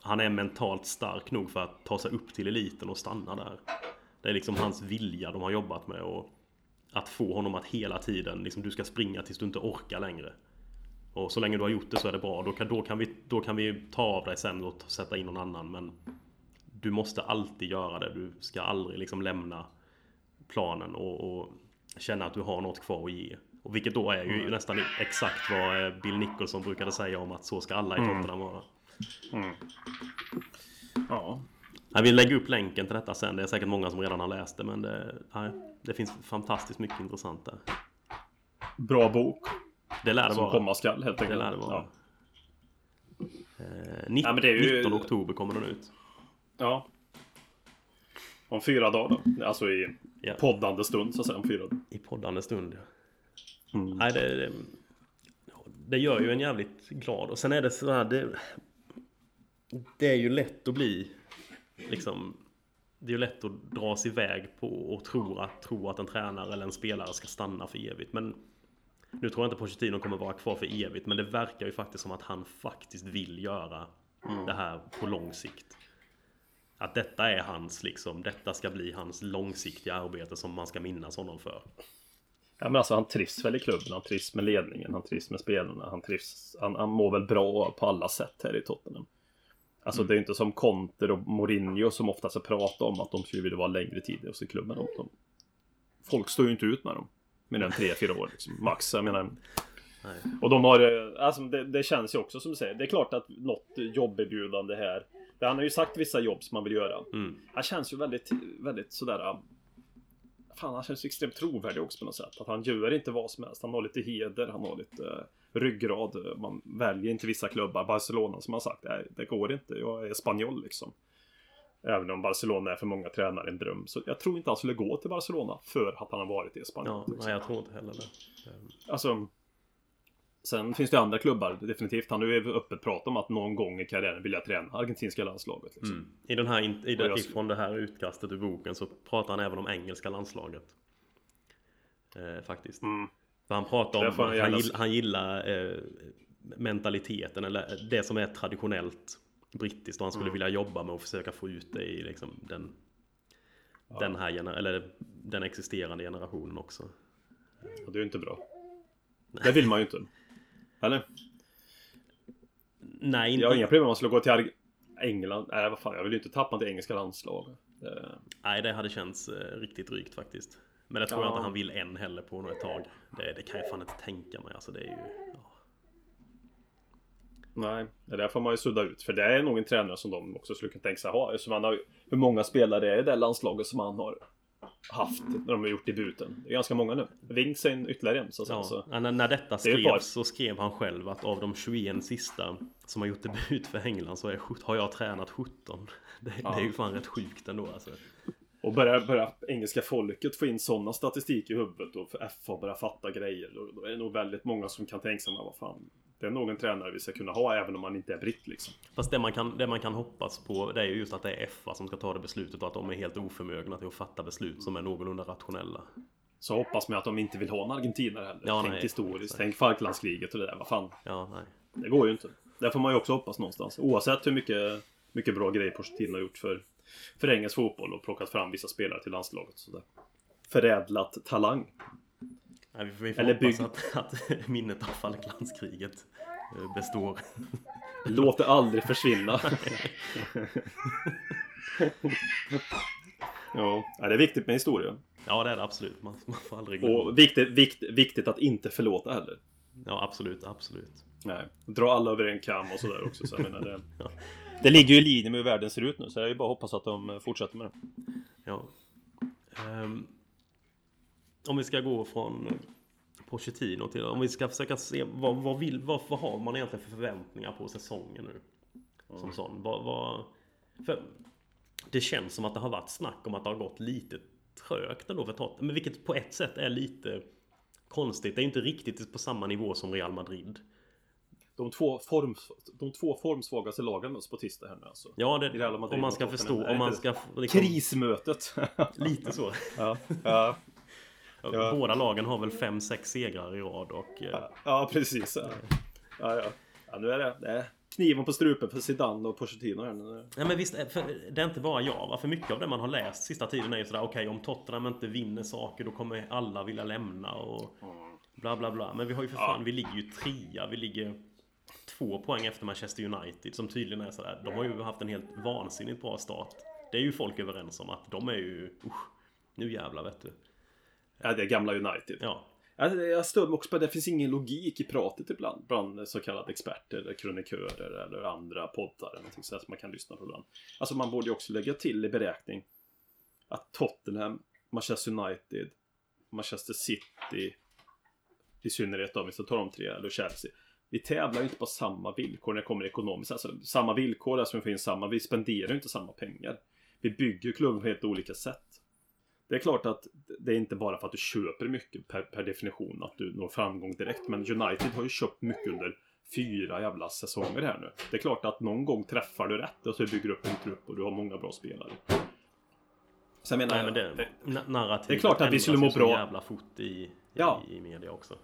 han är mentalt stark nog för att ta sig upp till eliten och stanna där. Det är liksom hans vilja de har jobbat med. Och att få honom att hela tiden, liksom du ska springa tills du inte orkar längre. Och så länge du har gjort det så är det bra. Då kan, då kan, vi, då kan vi ta av dig sen och sätta in någon annan. Men du måste alltid göra det. Du ska aldrig liksom lämna planen och, och känna att du har något kvar att ge. Och vilket då är ju nästan exakt vad eh, Bill Nicholson brukade säga om att så ska alla i Tottenham vara. Ja. Jag vill lägga upp länken till detta sen. Det är säkert många som redan har läst det. Men det, nej, det finns fantastiskt mycket intressant där. Bra bok. Det lär det Som vara. komma skall helt enkelt. Det lär det vara. Ja. Eh, 19, Ja, men det är ju- 19 oktober kommer den ut. ja. Om fyra dagar då. Alltså i Ja. poddande stund så att säga. Om fyra dagar. I poddande stund. Mm. Nej, det, det, det gör ju en jävligt glad. Och sen är det så här, det, det är ju lätt att bli liksom det är ju lätt att dra sig iväg på och tro att, tro att en tränare eller en spelare ska stanna för evigt. Men nu tror jag inte Pochettino kommer vara kvar för evigt. Men det verkar ju faktiskt som att han faktiskt vill göra det här på lång sikt. Att detta är hans liksom, detta ska bli hans långsiktiga arbete som man ska minnas honom för. Ja, men alltså han trivs väl i klubben, han trivs med ledningen, han trivs med spelarna, han trivs, han, han mår väl bra på alla sätt här i Tottenham. Alltså Mm. det är inte som Conte och Mourinho som ofta så pratar om att de skulle vilja vara längre tid hos i klubben. De, de, folk står ju inte ut med dem. Med den tre, fyra år liksom, max. Jag menar. Nej. Och de har, eh, alltså det, det känns ju också som du säger, det är klart att något jobberbjudande här. Han har ju sagt vissa jobb som man vill göra. Mm. Han känns ju väldigt, väldigt sådär... um, Fan, han känns ju extremt trovärdig också på något sätt. Att han gör inte vad som helst. Han har lite heder, han har lite uh, ryggrad. Man väljer inte vissa klubbar. Barcelona som har sagt, nej, det går inte. Jag är spanjol liksom. Även om Barcelona är för många tränare en dröm. Så jag tror inte han skulle gå till Barcelona för att han har varit i Spanien. Ja, nej, jag tror inte heller det. Alltså, sen finns det andra klubbar, definitivt. Han har ju öppet pratat om att någon gång i karriären vill jag träna argentinska landslaget. Liksom. Mm. I den här, i det, jag- ifrån det här utkastet ur boken så pratar han även om engelska landslaget. Eh, faktiskt. Mm. För han pratar om att han han, gärna gill, han gillar eh, mentaliteten eller det som är traditionellt brittiskt och han skulle Mm. vilja jobba med och försöka få ut det i liksom den den här gener- eller den existerande generationen också. Och det är ju inte bra. Det vill man ju inte. Eller? Nej, inte, Jag har inga problem om man skulle gå till Ar- England. Nej, vad fan. Jag vill ju inte tappa till engelska landslag. Det- nej, det hade känts eh, riktigt drygt faktiskt. Men det tror jag Ja. inte han vill än heller på något tag. Det, det kan jag fan inte tänka mig. Alltså det är ju... Ja. Nej, det där får man ju sudda ut. För det är nog en tränare som de också skulle kunna tänka sig ha. Eftersom han har, hur många spelare är det det landslaget som han har haft när de har gjort debuten? Det är ganska många nu. Vinks är en ytterligare en. Så. Ja, Så, ja, när, när detta Det skrevs så skrev han själv att av de 21 sista som har gjort debut för England så är, har jag tränat 17. Det, det är ju fan rätt sjukt ändå alltså. och börjar börja engelska folket få in sådana statistik i huvudet och FA börja fatta grejer. Då, då är det nog väldigt många som kan tänka sig, "Men vad fan. Det är nog en tränare vi ska kunna ha även om man inte är britt liksom. Fast det man, kan, det man kan hoppas på det är ju just att det är FA som ska ta det beslutet och att de är helt oförmögna till att fatta beslut som är någorlunda rationella. Så hoppas man att de inte vill ha en argentinare heller. Ja, tänk nej, historiskt, exakt. tänk Falklandskriget och det där. Vad fan. Ja, nej. Det går ju inte. Det får man ju också hoppas någonstans. Oavsett hur mycket, mycket bra grejer Pochettino har gjort för, för engelsk fotboll och plockat fram vissa spelare till landslaget. Sådär. Förädlat talang. Nej vi får, vi får Eller bygg- att, att minnet av Falklandskriget eh, består. Låt det aldrig försvinna. ja, det är viktigt med historia. Ja, det är det absolut. Man, man får aldrig glömma. Och viktigt, vikt, viktigt att inte förlåta heller. Ja, absolut, absolut. Nej, dra alla över en kam och sådär också. Så jag menar, det, Ja. det ligger ju i linje med hur världen ser ut nu. Så jag är ju bara att hoppas att de fortsätter med det. Ja. Ehm, om vi ska gå från Pochettino till... Om vi ska försöka se vad, vad, vill, vad, vad har man egentligen för förväntningar på säsongen nu? Som sån. Vad, vad, för det känns som att det har varit snack om att det har gått lite trögt ändå för Tottenham. Men vilket på ett sätt är lite konstigt. Det är ju inte riktigt på samma nivå som Real Madrid. de två, form, de två formsvagaste lagen möts på tisdag här nu alltså. Ja, Real det, Madrid om man ska förstå, om man ska... Liksom, Krismötet! Lite så. ja, ja, Ja. Båda lagen har väl fem sex segrar i rad och... eh, ja, ja, precis. Ja. Ja, ja. ja, nu är det, det är kniven på strupen för Zidane och Pochettino här nu. Nej men visst, för det är inte bara jag va? För mycket av det man har läst sista tiden är ju sådär Okej, om Tottenham inte vinner saker då kommer alla vilja lämna och bla bla bla. Men vi har ju för fan, vi ligger ju trea. Vi ligger två poäng efter Manchester United som tydligen är sådär. De har ju haft en helt vansinnigt bra start. Det är ju folk överens om att de är ju... Usch, nu jävlar vet du. Ja, det är gamla United. Ja. Ja, jag stör mig också på att det finns ingen logik i pratet ibland bland så kallade experter eller kronikörer eller andra poddar eller någonting sådär som man kan lyssna på ibland. Alltså man borde ju också lägga till i beräkning att Tottenham, Manchester United, Manchester City i synnerhet om vi ska ta de tre, eller Chelsea. Vi tävlar ju inte på samma villkor när det kommer ekonomiskt. Alltså samma villkor, alltså vi får in samma, vi spenderar ju inte samma pengar. Vi bygger klubben på helt olika sätt. Det är klart att det är inte bara för att du köper mycket per, per definition att du når framgång direkt. Men United har ju köpt mycket under fyra jävla säsonger här nu. Det är klart att någon gång träffar du rätt och så bygger du upp en trupp och du har många bra spelare. Sen menar Nej jag, men det, na- narrativet det är klart att vi skulle må bra. jävla fort i, Ja. i, i media också.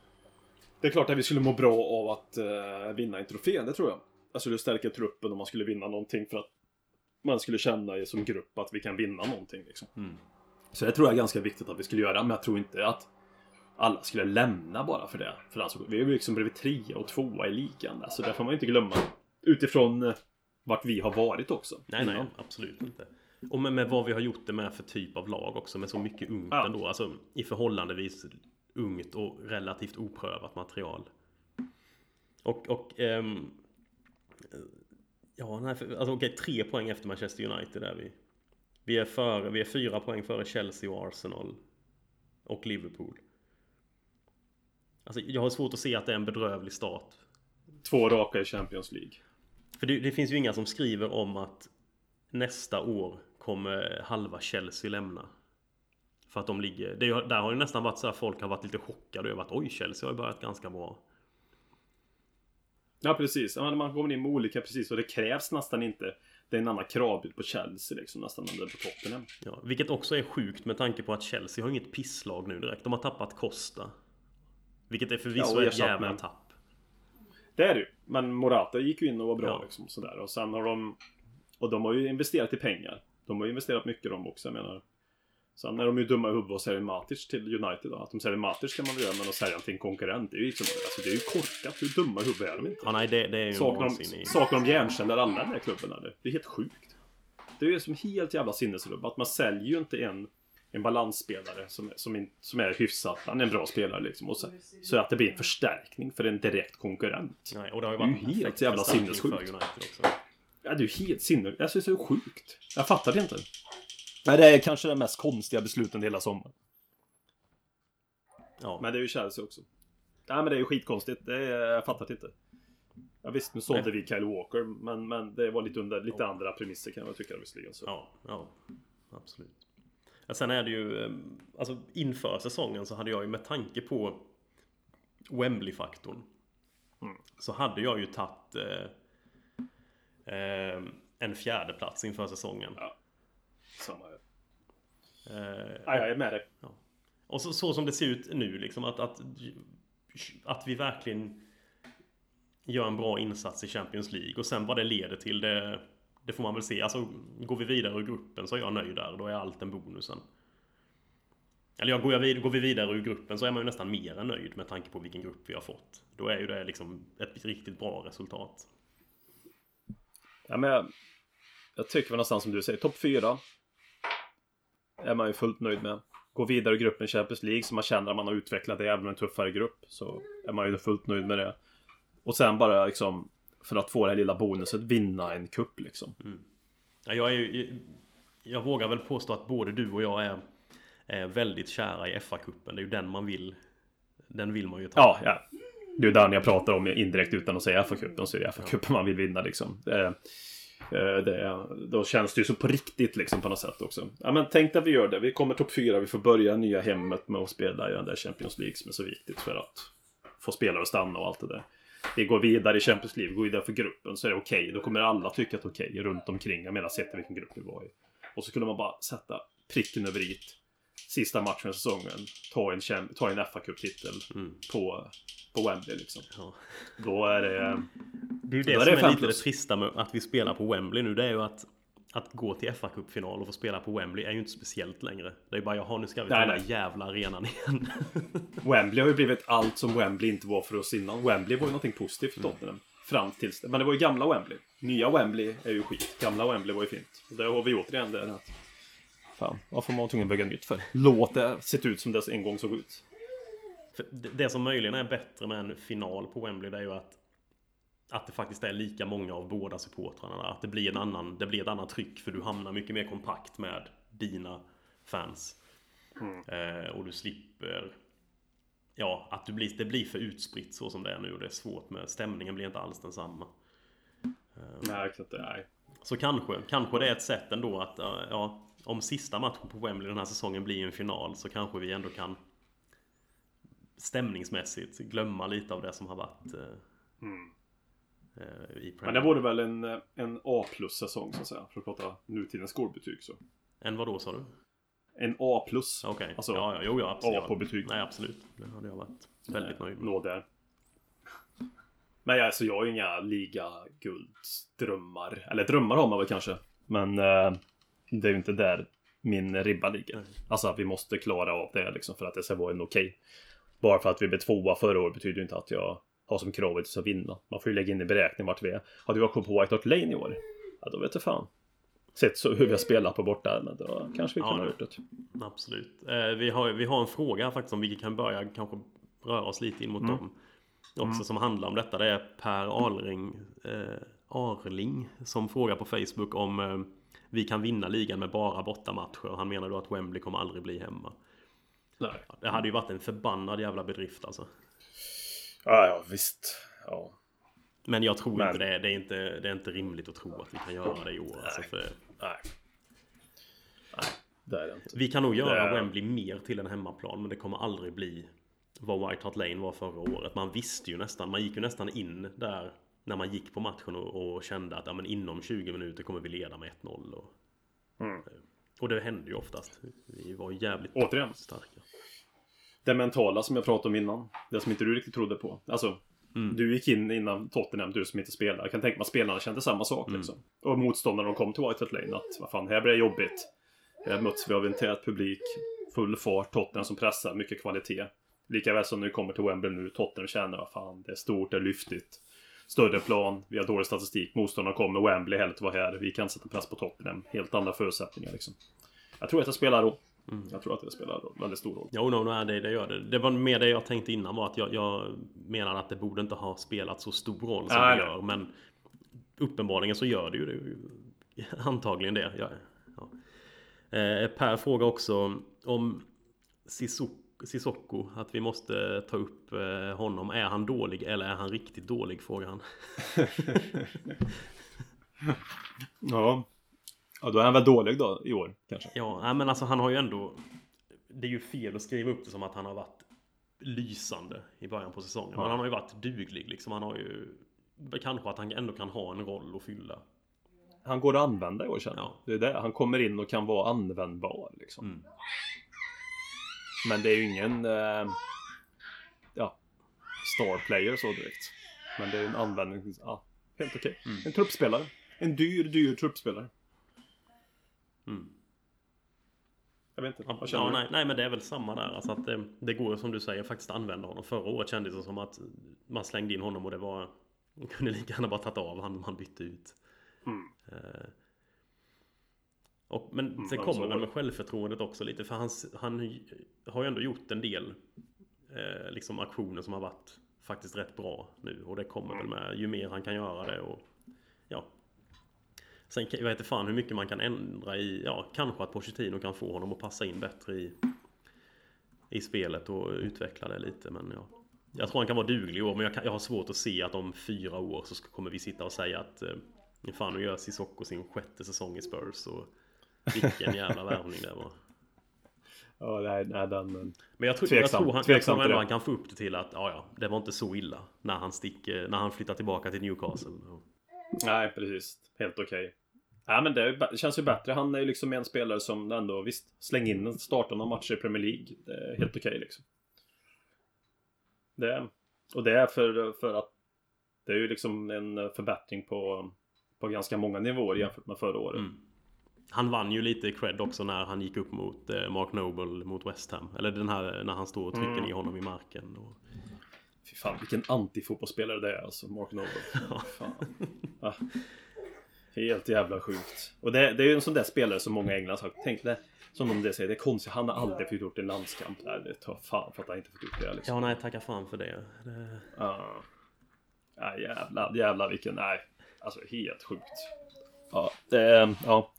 det är klart att vi skulle må bra av att eh, vinna en trofé, det tror jag. Alltså det stärker truppen om man skulle vinna någonting för att man skulle känna som grupp att vi kan vinna någonting liksom. Mm. Så det tror jag är ganska viktigt att vi skulle göra, men jag tror inte att alla skulle lämna bara för det. För alltså, vi har ju liksom blivit trea och tvåa i ligan. Så det får man ju inte glömma. Utifrån eh, vart vi har varit också. Nej, nej, absolut inte. Och med, med vad vi har gjort det med för typ av lag också, med så mycket ungt Ja. ändå. Alltså i förhållandevis ungt och relativt oprövat material. Och, och ehm, Ja, nej, för, alltså okej, tre poäng efter Manchester United är vi. Vi är, före, vi är fyra poäng före Chelsea och Arsenal. Och Liverpool. Alltså, jag har svårt att se att det är en bedrövlig start. Två raka i Champions League. För det, det finns ju inga som skriver om att nästa år kommer halva Chelsea lämna. För att de ligger... Det, där har ju nästan varit så här folk har varit lite chockade över att oj, Chelsea har ju börjat ganska bra. Ja, precis. Man kommer in med olika precis och det krävs nästan inte. Det är en annan kravbild på Chelsea liksom nästan än det är på Tottenham. Ja, vilket också är sjukt med tanke på att Chelsea har inget pisslag nu direkt. De har tappat Costa. Vilket är Ja, förvisso och ett jävla med- tapp. Det är det ju. Men Morata gick ju in och var bra Ja. liksom sådär. Och sen har de... Och de har ju investerat i pengar. De har ju investerat mycket de också, jag menar. Sen är de ju dumma i huvudet och säljer Matic till United då. Att de säljer Matic kan man väl göra, men att sälja till en konkurrent, det är ju liksom... Alltså det är ju korkat. Hur dumma i huvudet är de inte? Ja, nej, det, det är ju Saknar de, saknar de hjärnceller alla den här klubben eller? Det är helt sjukt. Det är ju som helt jävla sinnesrubb. Att man säljer ju inte en, en balansspelare som, som, in, som är hyfsat. Han är en bra spelare liksom. Och så, så att det blir en förstärkning för en direkt konkurrent. Nej, och det har ju Det är ju varit helt jävla sinnessjukt. Ja, det är ju helt sinne... Jag syns det är så sjukt. Jag fattar det inte. Nej, det är kanske det mest konstiga besluten hela sommaren. Ja, Men det är ju Chelsea också. Nej, men det är ju skitkonstigt. Det är, jag fattar det inte. Ja, visst, nu sålde vi Kyle Walker, men, men det var lite under lite andra premisser kan jag tycka visserligen. Så. Ja, ja. Absolut. Ja, sen är det ju... eh, Alltså inför säsongen så hade jag ju med tanke på Wembley-faktorn. Mm. Så hade jag ju tagit eh, eh, en fjärde plats inför säsongen. Ja. Samma. Eh, Ja, jag är med dig. och så, så som det ser ut nu liksom att, att, att vi verkligen gör en bra insats i Champions League och sen vad det leder till det, det får man väl se. Alltså går vi vidare ur gruppen så är jag nöjd där. Då är allt en bonusen. Eller ja, går, jag vid, går vi vidare ur gruppen så är man ju nästan mer än nöjd med tanke på vilken grupp vi har fått. Då är ju det liksom ett riktigt bra resultat. Ja, men jag, jag tycker väl någonstans som du säger, topp fyra är man ju fullt nöjd med. Gå vidare i gruppen Champions League så man känner att man har utvecklat det även med en tuffare grupp. Så är man ju fullt nöjd med det. Och sen bara liksom för att få det här lilla bonuset vinna en kupp liksom. Ja, jag, är, ju- jag vågar väl påstå att både du och jag är, är väldigt kära i FA-cupen. Det är ju den man vill. Den vill man ju ta. Ja, ja. Det är ju den jag pratar om indirekt utan att säga FA-cupen så är det FA-cupen man vill vinna liksom. Det, eh, det, då känns det ju så på riktigt liksom på något sätt också. Ja men tänk att vi gör det. Vi kommer topp fyra. Vi får börja nya hemmet med att spela i den där Champions League som är så viktigt för att få spelare att stanna och allt det där. vi går vidare i Champions League, vi går vidare för gruppen så är det okej. Okay. Då kommer alla tycka att det är okej okay, runt omkring. Jag menar sett vilken grupp vi var i. Och så kunde man bara sätta pricken över i sista matchen i säsongen. Ta en, ta en fa Cup-titel mm. på, på Wembley liksom. Ja. Då är det... Det är ju det som är, det är lite det trista med att vi spelar på Wembley nu. Det är ju att att gå till fa Cup-final och få spela på Wembley är ju inte speciellt längre. Det är bara jaha nu ska vi till den där jävla arenan igen. Wembley har ju blivit allt som Wembley inte var för oss innan. Wembley var ju någonting positivt för Tottenham. Mm. Fram tills Men det var ju gamla Wembley. Nya Wembley är ju skit. Gamla Wembley var ju fint. Och där har vi återigen det att... Fan, varför var man tvungen att bygga nytt för? Låt det se ut som det en gång såg ut. Det som möjligen är bättre med en final på Wembley det är ju att att det faktiskt är lika många av båda supportrarna där. Att det blir, en annan, det blir ett annat tryck för du hamnar mycket mer kompakt med dina fans. Mm. Eh, och du slipper Ja, att du blir, det blir för utspritt så som det är nu och det är svårt med stämningen blir inte alls densamma. Eh, nej, exakt. Nej. Så kanske, kanske det är ett sätt ändå att ja, om sista matchen på Wembley den här säsongen blir en final så kanske vi ändå kan stämningsmässigt glömma lite av det som har varit. Eh, mm. Eh, Men det vore väl en, en A plus säsong så att säga. För att prata nutidens skolbetyg så. En vad då sa du? En A plus. Okej. Okay. Alltså, ja, ja, jo, ja, absolut. A på betyg. Nej, absolut. Det hade jag varit väldigt nöjd med. Låg där. Men alltså jag har ju inga liga-guldsdrömmar. Eller drömmar har man väl kanske. Men eh, det är ju inte där min ribba ligger. Nej. Alltså att vi måste klara av det liksom för att det ska vara en okej. Okay. Bara för att vi blev tvåa förra året betyder ju inte att jag ha som krav att vinna. Man får ju lägga in i beräkning vart vi är. Hade vi varit på White Hart Lane i år, ja då vet jag fan. Sett så hur vi har spelat på borta, men då kanske vi kunde ja, ha gjort det. Absolut. Eh, vi, har, vi har en fråga faktiskt om vi kan börja kanske röra oss lite in mot mm. dem. Också mm. som handlar om detta. Det är Per Alring, eh, Arling som frågar på Facebook om eh, vi kan vinna ligan med bara bortamatcher. Han menar då att Wembley kommer aldrig bli hemma. Nej. Det hade ju varit en förbannad jävla bedrift alltså. Ja, ja visst. Ja. Men jag tror Men... inte det. Det är inte, det är inte rimligt att tro att vi kan göra det i år. Alltså för... Nej. Nej, det är det inte. Vi kan nog göra är... Wembley mer till en hemmaplan. Men det kommer aldrig bli vad White Hart Lane var förra året. Man visste ju nästan. Man gick ju nästan in där när man gick på matchen och, och kände att ja, men inom 20 minuter kommer vi leda med 1-0. Och, mm. och det hände ju oftast. Vi var jävligt Återigen. starka det mentala som jag pratade om innan. Det som inte du riktigt trodde på. Alltså, mm. du gick in innan Tottenham, du som inte spelar. Jag kan tänka mig att spelarna kände samma sak mm. liksom. Och motståndarna de kom till White Hart Lane att vad fan, här blir det jobbigt. Här möts vi av en tät publik, full fart, Tottenham som pressar, mycket kvalitet. Likaväl som när vi kommer till Wembley nu, Tottenham känner vad fan, det är stort, det är lyftigt. Större plan, vi har dålig statistik, motståndarna kommer, Wembley, helt var här, vi kan sätta press på Tottenham. Helt andra förutsättningar liksom. Jag tror att det spelar roll. Mm. Jag tror att det spelar väldigt stor roll. Jo, no, no, det, det gör det. Det var mer det jag tänkte innan var att jag, jag menade att det borde inte ha spelat så stor roll som Nej. det gör. Men uppenbarligen så gör det ju det. Antagligen det. Ja, ja. Eh, per frågar också om Sissoko, att vi måste ta upp eh, honom. Är han dålig eller är han riktigt dålig? Frågar han. ja, Ja, då är han väl dålig då i år kanske? Ja, men alltså han har ju ändå... Det är ju fel att skriva upp det som att han har varit lysande i början på säsongen. Ja. Men han har ju varit duglig liksom. Han har ju... Kanske att han ändå kan ha en roll att fylla. Han går att använda i år känner ja. Det är det. Han kommer in och kan vara användbar liksom. Mm. Men det är ju ingen... Eh, ja, star player så direkt. Men det är en användning... Ja, helt okej. Okay. Mm. En truppspelare. En dyr, dyr truppspelare. Mm. Jag vet inte. Vad känner ja, nej, nej, men det är väl samma där. Alltså att det, det går som du säger faktiskt att använda honom. Förra året kändes det som att man slängde in honom och det var... Man kunde lika gärna bara tagit av honom man bytte ut. Mm. Uh, och, men mm, sen kommer väl med självförtroendet också lite. För han, han har ju ändå gjort en del eh, liksom aktioner som har varit faktiskt rätt bra nu. Och det kommer mm. väl med ju mer han kan göra det. Och Sen jag vet inte fan hur mycket man kan ändra i, ja kanske att Pochettino kan få honom att passa in bättre i, i spelet och utveckla det lite men ja. Jag tror han kan vara duglig i år men jag, kan, jag har svårt att se att om fyra år så kommer vi sitta och säga att eh, fan nu gör Sissoko sin sjätte säsong i Spurs och vilken jävla värvning det var. Ja, nej, nej den... Men jag tror, Tveksam- jag tror, han, jag tror ändå han kan få upp det till att ja, ja, det var inte så illa när han sticker, när han flyttar tillbaka till Newcastle. Nej, precis. Helt okej. Nej, men det känns ju bättre. Han är ju liksom en spelare som ändå, visst, släng in en starta några matcher i Premier League. Det är helt okej liksom. Det och det är för, för att det är ju liksom en förbättring på, på ganska många nivåer jämfört med förra året. Mm. Han vann ju lite cred också när han gick upp mot eh, Mark Noble mot West Ham. Eller den här när han står och trycker Mm. ner honom i marken. Och... Fy fan vilken antifotbollsspelare det är alltså, Mark Noble. Helt jävla sjukt. Och det, det är ju en sån där spelare som många i England har sagt. Tänk det, som de det säger, det är konstigt. Han har aldrig fått gjort en landskamp. Nej, det tar fan för att han inte fått gjort det liksom. Ja, nej, tacka fan för det. det... Ja. Ja, jävlar, jävlar vilken, nej. Alltså helt sjukt. Ja, det, ja.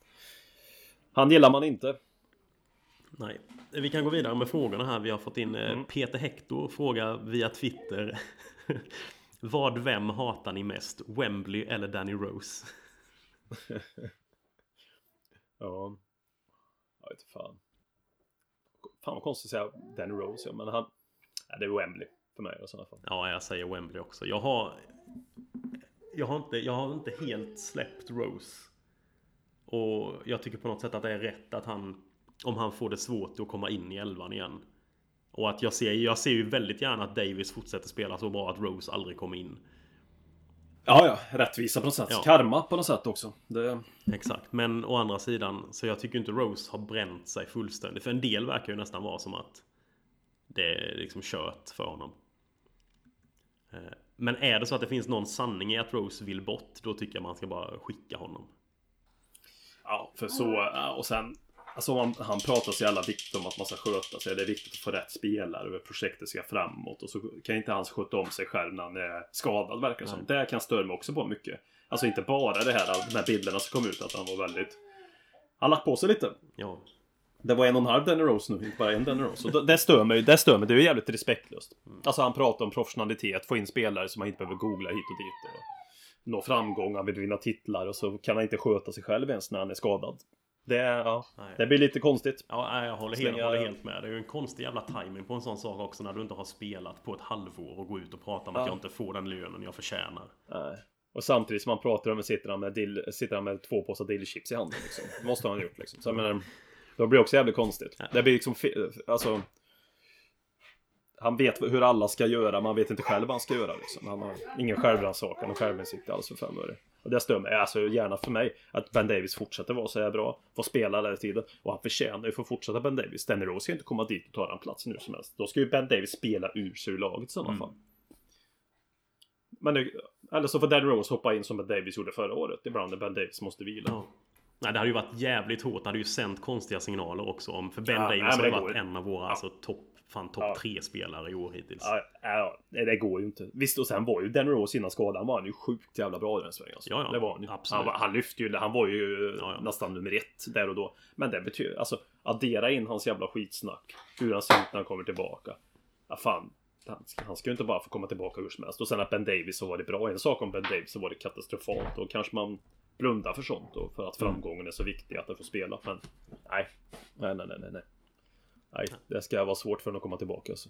Han gillar man inte. Nej. Vi kan gå vidare med frågorna här. Vi har fått in eh, Mm. Peter Hector fråga via Twitter. Vad, vem hatar ni mest? Wembley eller Danny Rose? Ja. Jag vet inte fan. Fan vad konstigt att säga Danny Rose, ja, men han... Ja, det är Wembley för mig i sådana fall. Ja, jag säger Wembley också. Jag har... Jag har inte, jag har inte helt släppt Rose. Och jag tycker på något sätt att det är rätt att han... Om han får det svårt att komma in i elvan igen. Och att jag ser, jag ser ju väldigt gärna att Davis fortsätter spela så bra att Rose aldrig kommer in. Ja, ja. Rättvisa på något sätt. Ja. Karma på något sätt också. Det... Exakt, men å andra sidan så jag tycker inte Rose har bränt sig fullständigt. För en del verkar ju nästan vara som att det är liksom kört för honom. Eh, Men är det så att det finns någon sanning i att Rose vill bort, då tycker jag man ska bara skicka honom. Ja, för så... ja, Och sen... Alltså han, han pratar så jävla viktigt om att man ska sköta sig. Det är viktigt att få rätt spelare och projektet ska framåt. Och så kan inte han sköta om sig själv när han är skadad verkar det som. Det kan störa mig också på mycket. Alltså inte bara det här, de här bilderna som kom ut att han var väldigt... Han lagt på sig lite. Ja, Det var en och en halv Danny Rose nu, inte bara en Danny Rose. Och det- stör mig, det stör mig. Det är jävligt respektlöst. Alltså han pratar om professionalitet, få in spelare som man inte behöver googla hit och dit. Och nå framgång, han vill vinna titlar och så kan han inte sköta sig själv ens när han är skadad. Det, ja, Nej. det blir lite konstigt. ja nej, jag håller, helt, håller helt med. Det är ju en konstig jävla timing på en sån sak också när du inte har spelat på ett halvår och gå ut och prata om att Ja. jag inte får den lönen jag förtjänar. Nej. Och samtidigt som man pratar om det sitter han med, dill, sitter han med två påsar dillchips i handen. Liksom. Det måste han ha gjort liksom. Så jag menar, då blir det också jävligt konstigt. Ja. Det blir liksom, alltså... Han vet hur alla ska göra, man vet inte själv vad han ska göra liksom. Han har ingen självrannsakan och självinsikt alls för fem öre. Och det stör mig, alltså gärna för mig, att Ben Davis fortsätter vara så här bra. Får spela hela tiden. Och han förtjänar ju för att fortsätta Ben Davis. Danny Rose ska inte komma dit och ta en plats nu som helst. Då ska ju Ben Davis spela ur sig ur laget i sådana Mm. fall. Men det, eller så får Danny Rose hoppa in som Ben Davis gjorde förra året. Ibland när Ben Davis måste vila. Ja. Nej, det hade ju varit jävligt hårt. Det hade ju sänt konstiga signaler också om. För Ben Ja, nej, Davis men har ju varit en av våra alltså, topp fan topp Ja. tre spelare i år hittills. Ja, ja, det går ju inte. Visst, och sen var ju Danny Rose innan skadan var han ju sjukt jävla bra i den svängen. Alltså. Ja, ja, det var han ju. absolut. Han, han lyfte ju, han var ju Ja, ja. nästan nummer ett där och då. Men det betyder, alltså addera in hans jävla skitsnack. Hur han ser ut när han kommer tillbaka. Ja, fan. Han ska, han ska ju inte bara få komma tillbaka hur som helst. Och sen att Ben Davis så var det bra. En sak om Ben Davis så var det katastrofalt. Och kanske man blundar för sånt. Och för att Mm. framgången är så viktig att han får spela. Men nej. Nej, nej, nej, nej. Nej. Det ska vara svårt för honom att komma tillbaka. Alltså.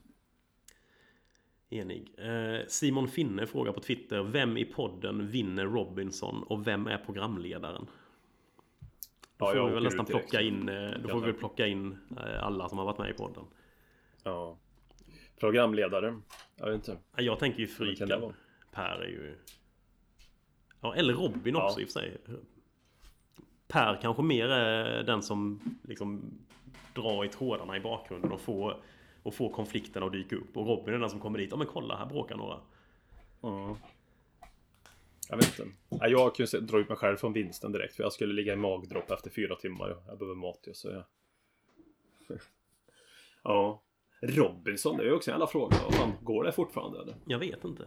Enig. Eh, Simon Finne frågar på Twitter. Vem i podden vinner Robinson och vem är programledaren? Då Ja, får jag vi väl nästan direkt. plocka in, eh, då får vi Ja, väl plocka in eh, alla som har varit med i podden. Ja. Programledare. Jag vet inte. Ja, Jag tänker ju Fryken. Per är ju... Ja, eller Robin också Ja. i och för sig. Per kanske mer är den som liksom drar i trådarna i bakgrunden och får, och får konflikten att dyka upp. Och Robin är den som kommer dit. Ja men kolla, här bråkar några. Mm. Jag vet inte. Ja, jag kan ju dra ut mig själv från vinsten direkt. För jag skulle ligga i magdropp efter fyra timmar. Jag behöver mat ju, så jag... Ja. Robinson, det är ju också en jävla fråga. Vad fan, går det fortfarande eller? Jag vet inte.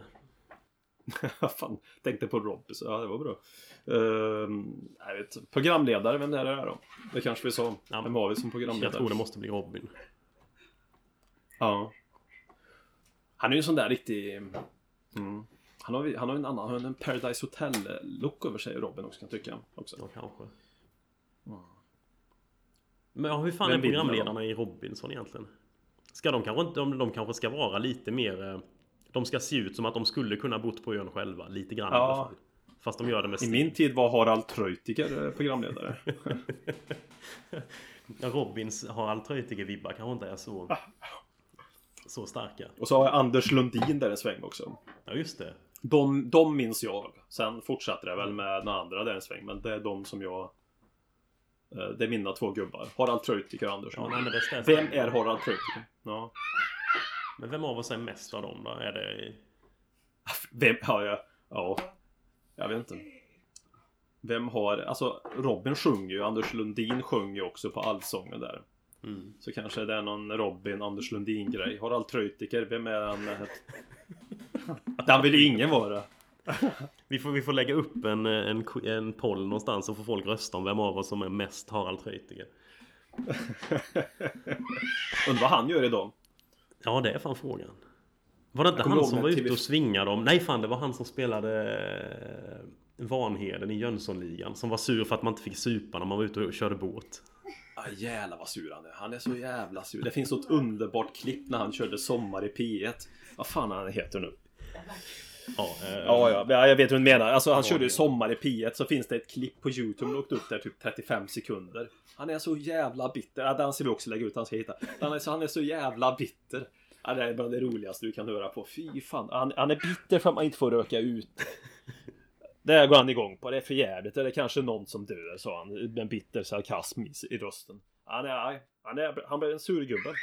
Fan, tänkte på Robinson. Ja, det var bra. Ehm, jag vet. Programledare, vem är det här då? Det kanske vi sa. Ja, Vem har vi som Jag programledare? tror det måste bli Robin. Ja. Han är ju en sån där riktig... Mm. Han har, han har en annan, han har en Paradise Hotel-look över sig, Robin också kan jag tycka. Också. Ja, kanske. Men ja, hur fan Vem är programledarna i Robinson egentligen? Ska de kanske inte, de, de kanske ska vara lite mer... De ska se ut som att de skulle kunna bott på ön själva, lite grann i Ja. alla fall. Fast de gör det med I min tid var Harald Treutiger eh, programledare. Robins Harald Treutiger-vibbar kanske inte är så... Ah. Så starka. Och så har jag Anders Lundin där en sväng också. Ja, just det. De, de minns jag. Sen fortsatte det väl med några andra där en sväng. Men det är de som jag... eh, Det är mina två gubbar. Harald Treutiger och Anders Ja, nej. Vem är Harald Treutiger? Ja. Men vem av oss är mest av dem då? Är det... Vem? Ja, ja. ja. Jag vet inte. Vem har... Alltså Robin sjunger ju. Anders Lundin sjunger ju också på Allsången där. Mm. Så kanske det är någon Robin, Anders Lundin grej. Harald Treutiger, vem är han? Den vill ju ingen vara. Vi får, vi får lägga upp en, en, en poll någonstans och få folk rösta om vem av oss som är mest Harald Treutiger. Undrar vad han gör idag? Ja, det är fan frågan. Var det inte han som var ute och svingade om... Nej fan, det var han som spelade eh, Vanheden i Jönssonligan. Som var sur för att man inte fick supa när man var ute och körde båt. Ah, jävlar vad sur han är. Han är så jävla sur. Det finns ett underbart klipp när han körde Sommar i P1. Vad fan han heter nu? Ja, eh, Ja, ja, ja, jag vet hur du menar. Alltså han körde ju Sommar i P1 så finns det ett klipp på Youtube. Han åkte upp där typ 35 sekunder. Han är så jävla bitter. Ja, den ska vi också lägga ut. Han ska hitta. Han är så, han är så jävla bitter. Ja, det är bland det roligaste du kan höra på. Fy fan. Han, han är bitter för att man inte får röka ut. Det går han igång på. Det är för jävligt. Eller kanske någon som dör, sa han. Med en bitter sarkasm i, i rösten. Han är, han är, han blir en surgubbe.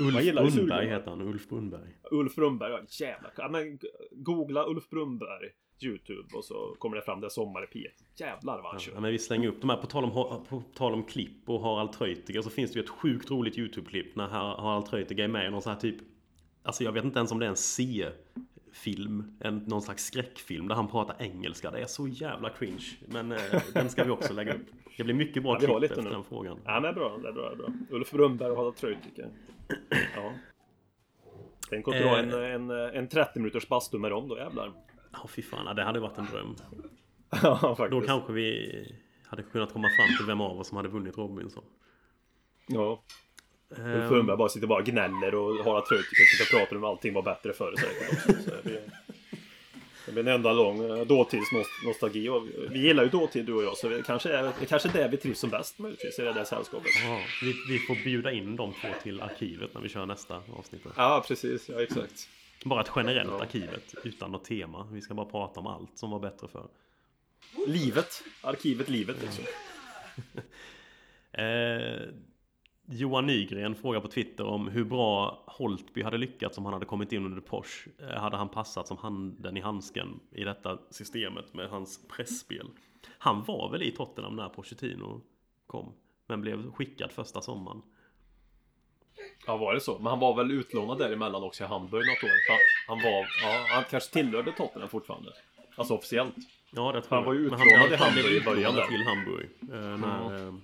Man Ulf Brunnberg heter han. Ulf Brunnberg. Ulf Brunnberg, ja jävlar. Ja, men googla Ulf Brunnberg Youtube och så kommer det fram det sommar i P1. Jävlar vad han kör. Ja, men vi slänger upp de här. På tal om, på tal om klipp och Harald Treutiger så finns det ju ett sjukt roligt YouTube-klipp när Har- Harald Treutiger är med i någon sån här typ... Alltså jag vet inte ens om det är en C-film. En, någon slags skräckfilm där han pratar engelska. Det är så jävla cringe. Men eh, den ska vi också lägga upp. Det blir mycket bra Ja, klipp efter nu. den frågan. Ja men bra, det är bra, det är bra. Ulf Brunnberg och Harald Treutiger. Ja. Tänk att dra en, Eh. en, en 30 minuters bastu med dem då jävlar. Ja, fy fan. Det hade varit en dröm. ja faktiskt. Då kanske vi hade kunnat komma fram till vem av oss som hade vunnit Robinson. Ja. Ulf Ehm, Brunnberg bara sitter bara och gnäller och Harald Treutiger sitter och pratar om allting var bättre förr säkert också. Så det, blir, det blir en enda lång eh, dåtidsnostalgi. Och vi gillar ju dåtid du och jag så det kanske är det kanske är där vi trivs som bäst möjligtvis i det där sällskapet. Ja, vi, vi får bjuda in de två till arkivet när vi kör nästa avsnitt. Ja precis, ja exakt. Bara ett generellt arkivet utan något tema. Vi ska bara prata om allt som var bättre för. Livet, arkivet livet liksom. Eh, Johan Nygren frågar på Twitter om hur bra Holtby hade lyckats om han hade kommit in under Porsche. Eh, hade han passat som handen i handsken i detta systemet med hans pressspel? Han var väl i Tottenham när Pochettino kom, men blev skickad första sommaren. Ja var det så? Men han var väl utlånad däremellan också i Hamburg något år? Han, han var, ja han kanske tillhörde Tottenham fortfarande. Alltså officiellt. Ja, det tror Han var ju jag. Utlånad i han blev Hamburg i början där. till Hamburg eh, när, eh,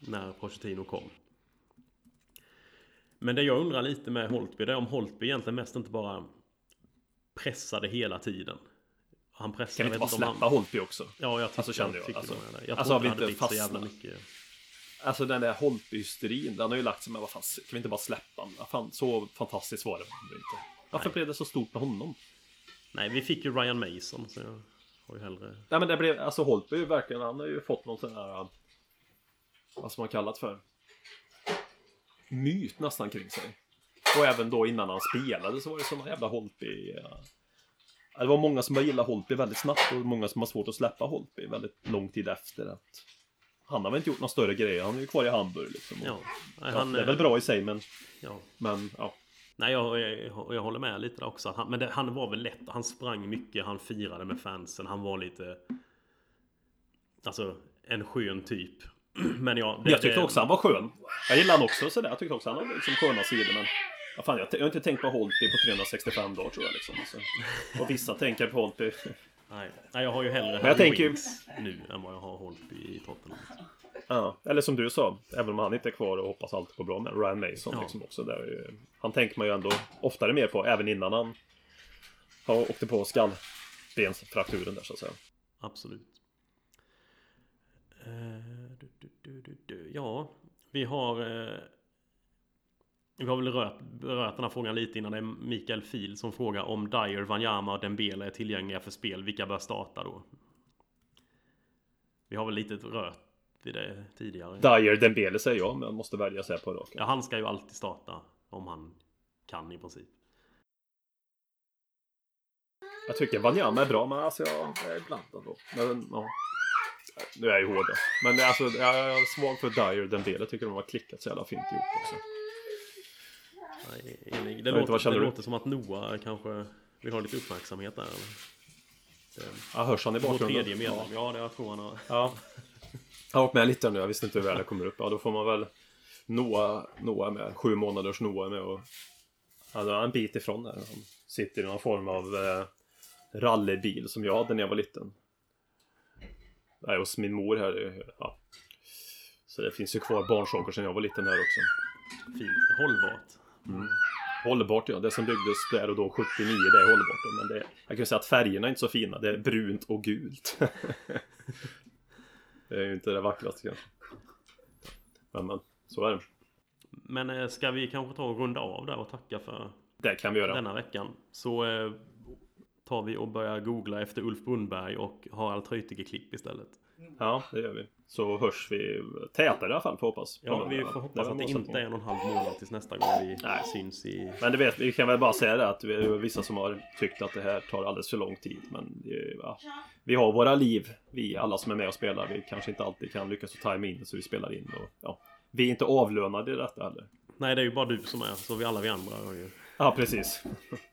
när Pochettino kom. Men det jag undrar lite med Holtby, det är om Holtby egentligen mest inte bara pressade hela tiden. Han pressade... Kan vi inte jag bara släppa Holtby också? Ja, jag tycker, Alltså, kände jag, tycker alltså. Jag Alltså, har vi inte fastnat? mycket... Alltså den där Holtby-hysterin, den har ju lagt sig med vad fan, kan vi inte bara släppa Fan, så fantastiskt var det inte. Varför Nej. blev det så stort med honom? Nej, vi fick ju Ryan Mason, så jag har ju hellre... Nej men det blev, alltså Holtby verkligen, han har ju fått någon sån här Vad som man kallat för Myt nästan kring sig Och även då innan han spelade så var det såna jävla Holtby ja, Det var många som började gilla Holtby väldigt snabbt och många som har svårt att släppa Holtby väldigt lång tid efter att Han har väl inte gjort några större grejer, han är ju kvar i Hamburg liksom och, Ja, nej, ja, han, Det är väl bra i sig men, Ja. men ja Nej, jag, jag, jag håller med lite där också. Han, men det, han var väl lätt. Han sprang mycket, han firade med fansen. Han var lite... Alltså, en skön typ. Men ja... det- Jag tyckte också han var skön. Jag gillar han också sådär. Jag tyckte också han hade liksom sköna sidor men... Ja, fan, jag, jag har inte tänkt på Holtby på 365 dagar tror jag liksom. Alltså. Och vissa tänker på Holtby. Nej, nej, jag har ju hellre jag Harry tänker nu än vad jag har Holtby i Tottenham. Ja, eller som du sa, även om han inte är kvar och hoppas allt går bra med Ryan Mason Ja. liksom också. Där, han tänker man ju ändå oftare mer på, även innan han har åkte på skallbensfrakturen där så att säga. Absolut. Eh, Ja, Vi har... Eh, vi har väl rört, berört den här frågan lite innan. Det är Mikael Fil som frågar om Dyer, Wanyama och Dembele är tillgängliga för spel. Vilka bör starta då? Vi har väl lite rört vid det tidigare. Dyer Dembele säger jag, men jag måste välja här på raka. Ja, han ska ju alltid starta. Om han kan i princip. Jag tycker Wanyama är bra, men alltså jag är blandad då. Men, ja. Nu är jag ju hård. Men alltså, jag är svag för Dyer Dembele. Jag tycker de har klickat så jävla fint ihop också. Nej, enig. Det, låter, det du? låter som att Noah kanske vill ha lite uppmärksamhet där. Eller? Det, Ja, hörs han i vår bakgrunden? tredje medlem. Ja, det jag tror han har. Ja. Jag har åkt med lite nu, jag visste inte hur väl det kommer upp. Ja, då får man väl Noah, Noah med. Sju månaders Noah med och... Han är en bit ifrån där. Han sitter i någon form av eh, rallybil som jag hade när jag var liten. Nej, hos min mor här. Ja. Så det finns ju kvar barnsaker sedan jag var liten här också. Fint. Hållbart. Hållbart ja, det som byggdes där och då 79 det är hållbart. Men det, jag kan ju säga att färgerna är inte så fina. Det är brunt och gult. det är ju inte det vackraste kanske. Men, men så är det. Men eh, ska vi kanske ta och runda av där och tacka för Det kan vi göra. denna veckan. Så eh, tar vi och börjar googla efter Ulf Brunnberg och Harald Treutiger-klipp istället. Ja, det gör vi. Så hörs vi tätare i alla fall får hoppas. Ja, vi får hoppas att det inte är en och en halv månad tills nästa gång vi Nej. syns i... Men du vet, vi kan väl bara säga det att vi är vissa som har tyckt att det här tar alldeles för lång tid. Men det är, ja, vi har våra liv, vi alla som är med och spelar. Vi kanske inte alltid kan lyckas att tajma in så vi spelar in. Och, ja, vi är inte avlönade i detta heller. Nej, det är ju bara du som är, så vi alla vi andra har ju... Ja, precis.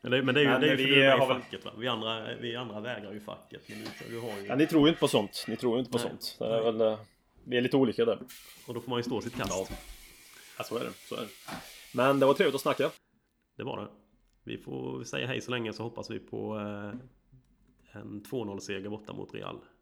Men det, men det är ju, Men det är ju vi för du är med i har facket va? Vi andra, vi andra vägrar ju facket. Men du, du har ju... Ja, ni tror ju inte på sånt. Ni tror ju inte på Nej. sånt. Det är väl, eh, vi är lite olika där. Och då får man ju stå sitt kast. Ja, så är det. Så är det. Men det var trevligt att snacka. Det var det. Vi får säga hej så länge så hoppas vi på eh, en 2-0-seger borta mot Real.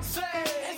Say.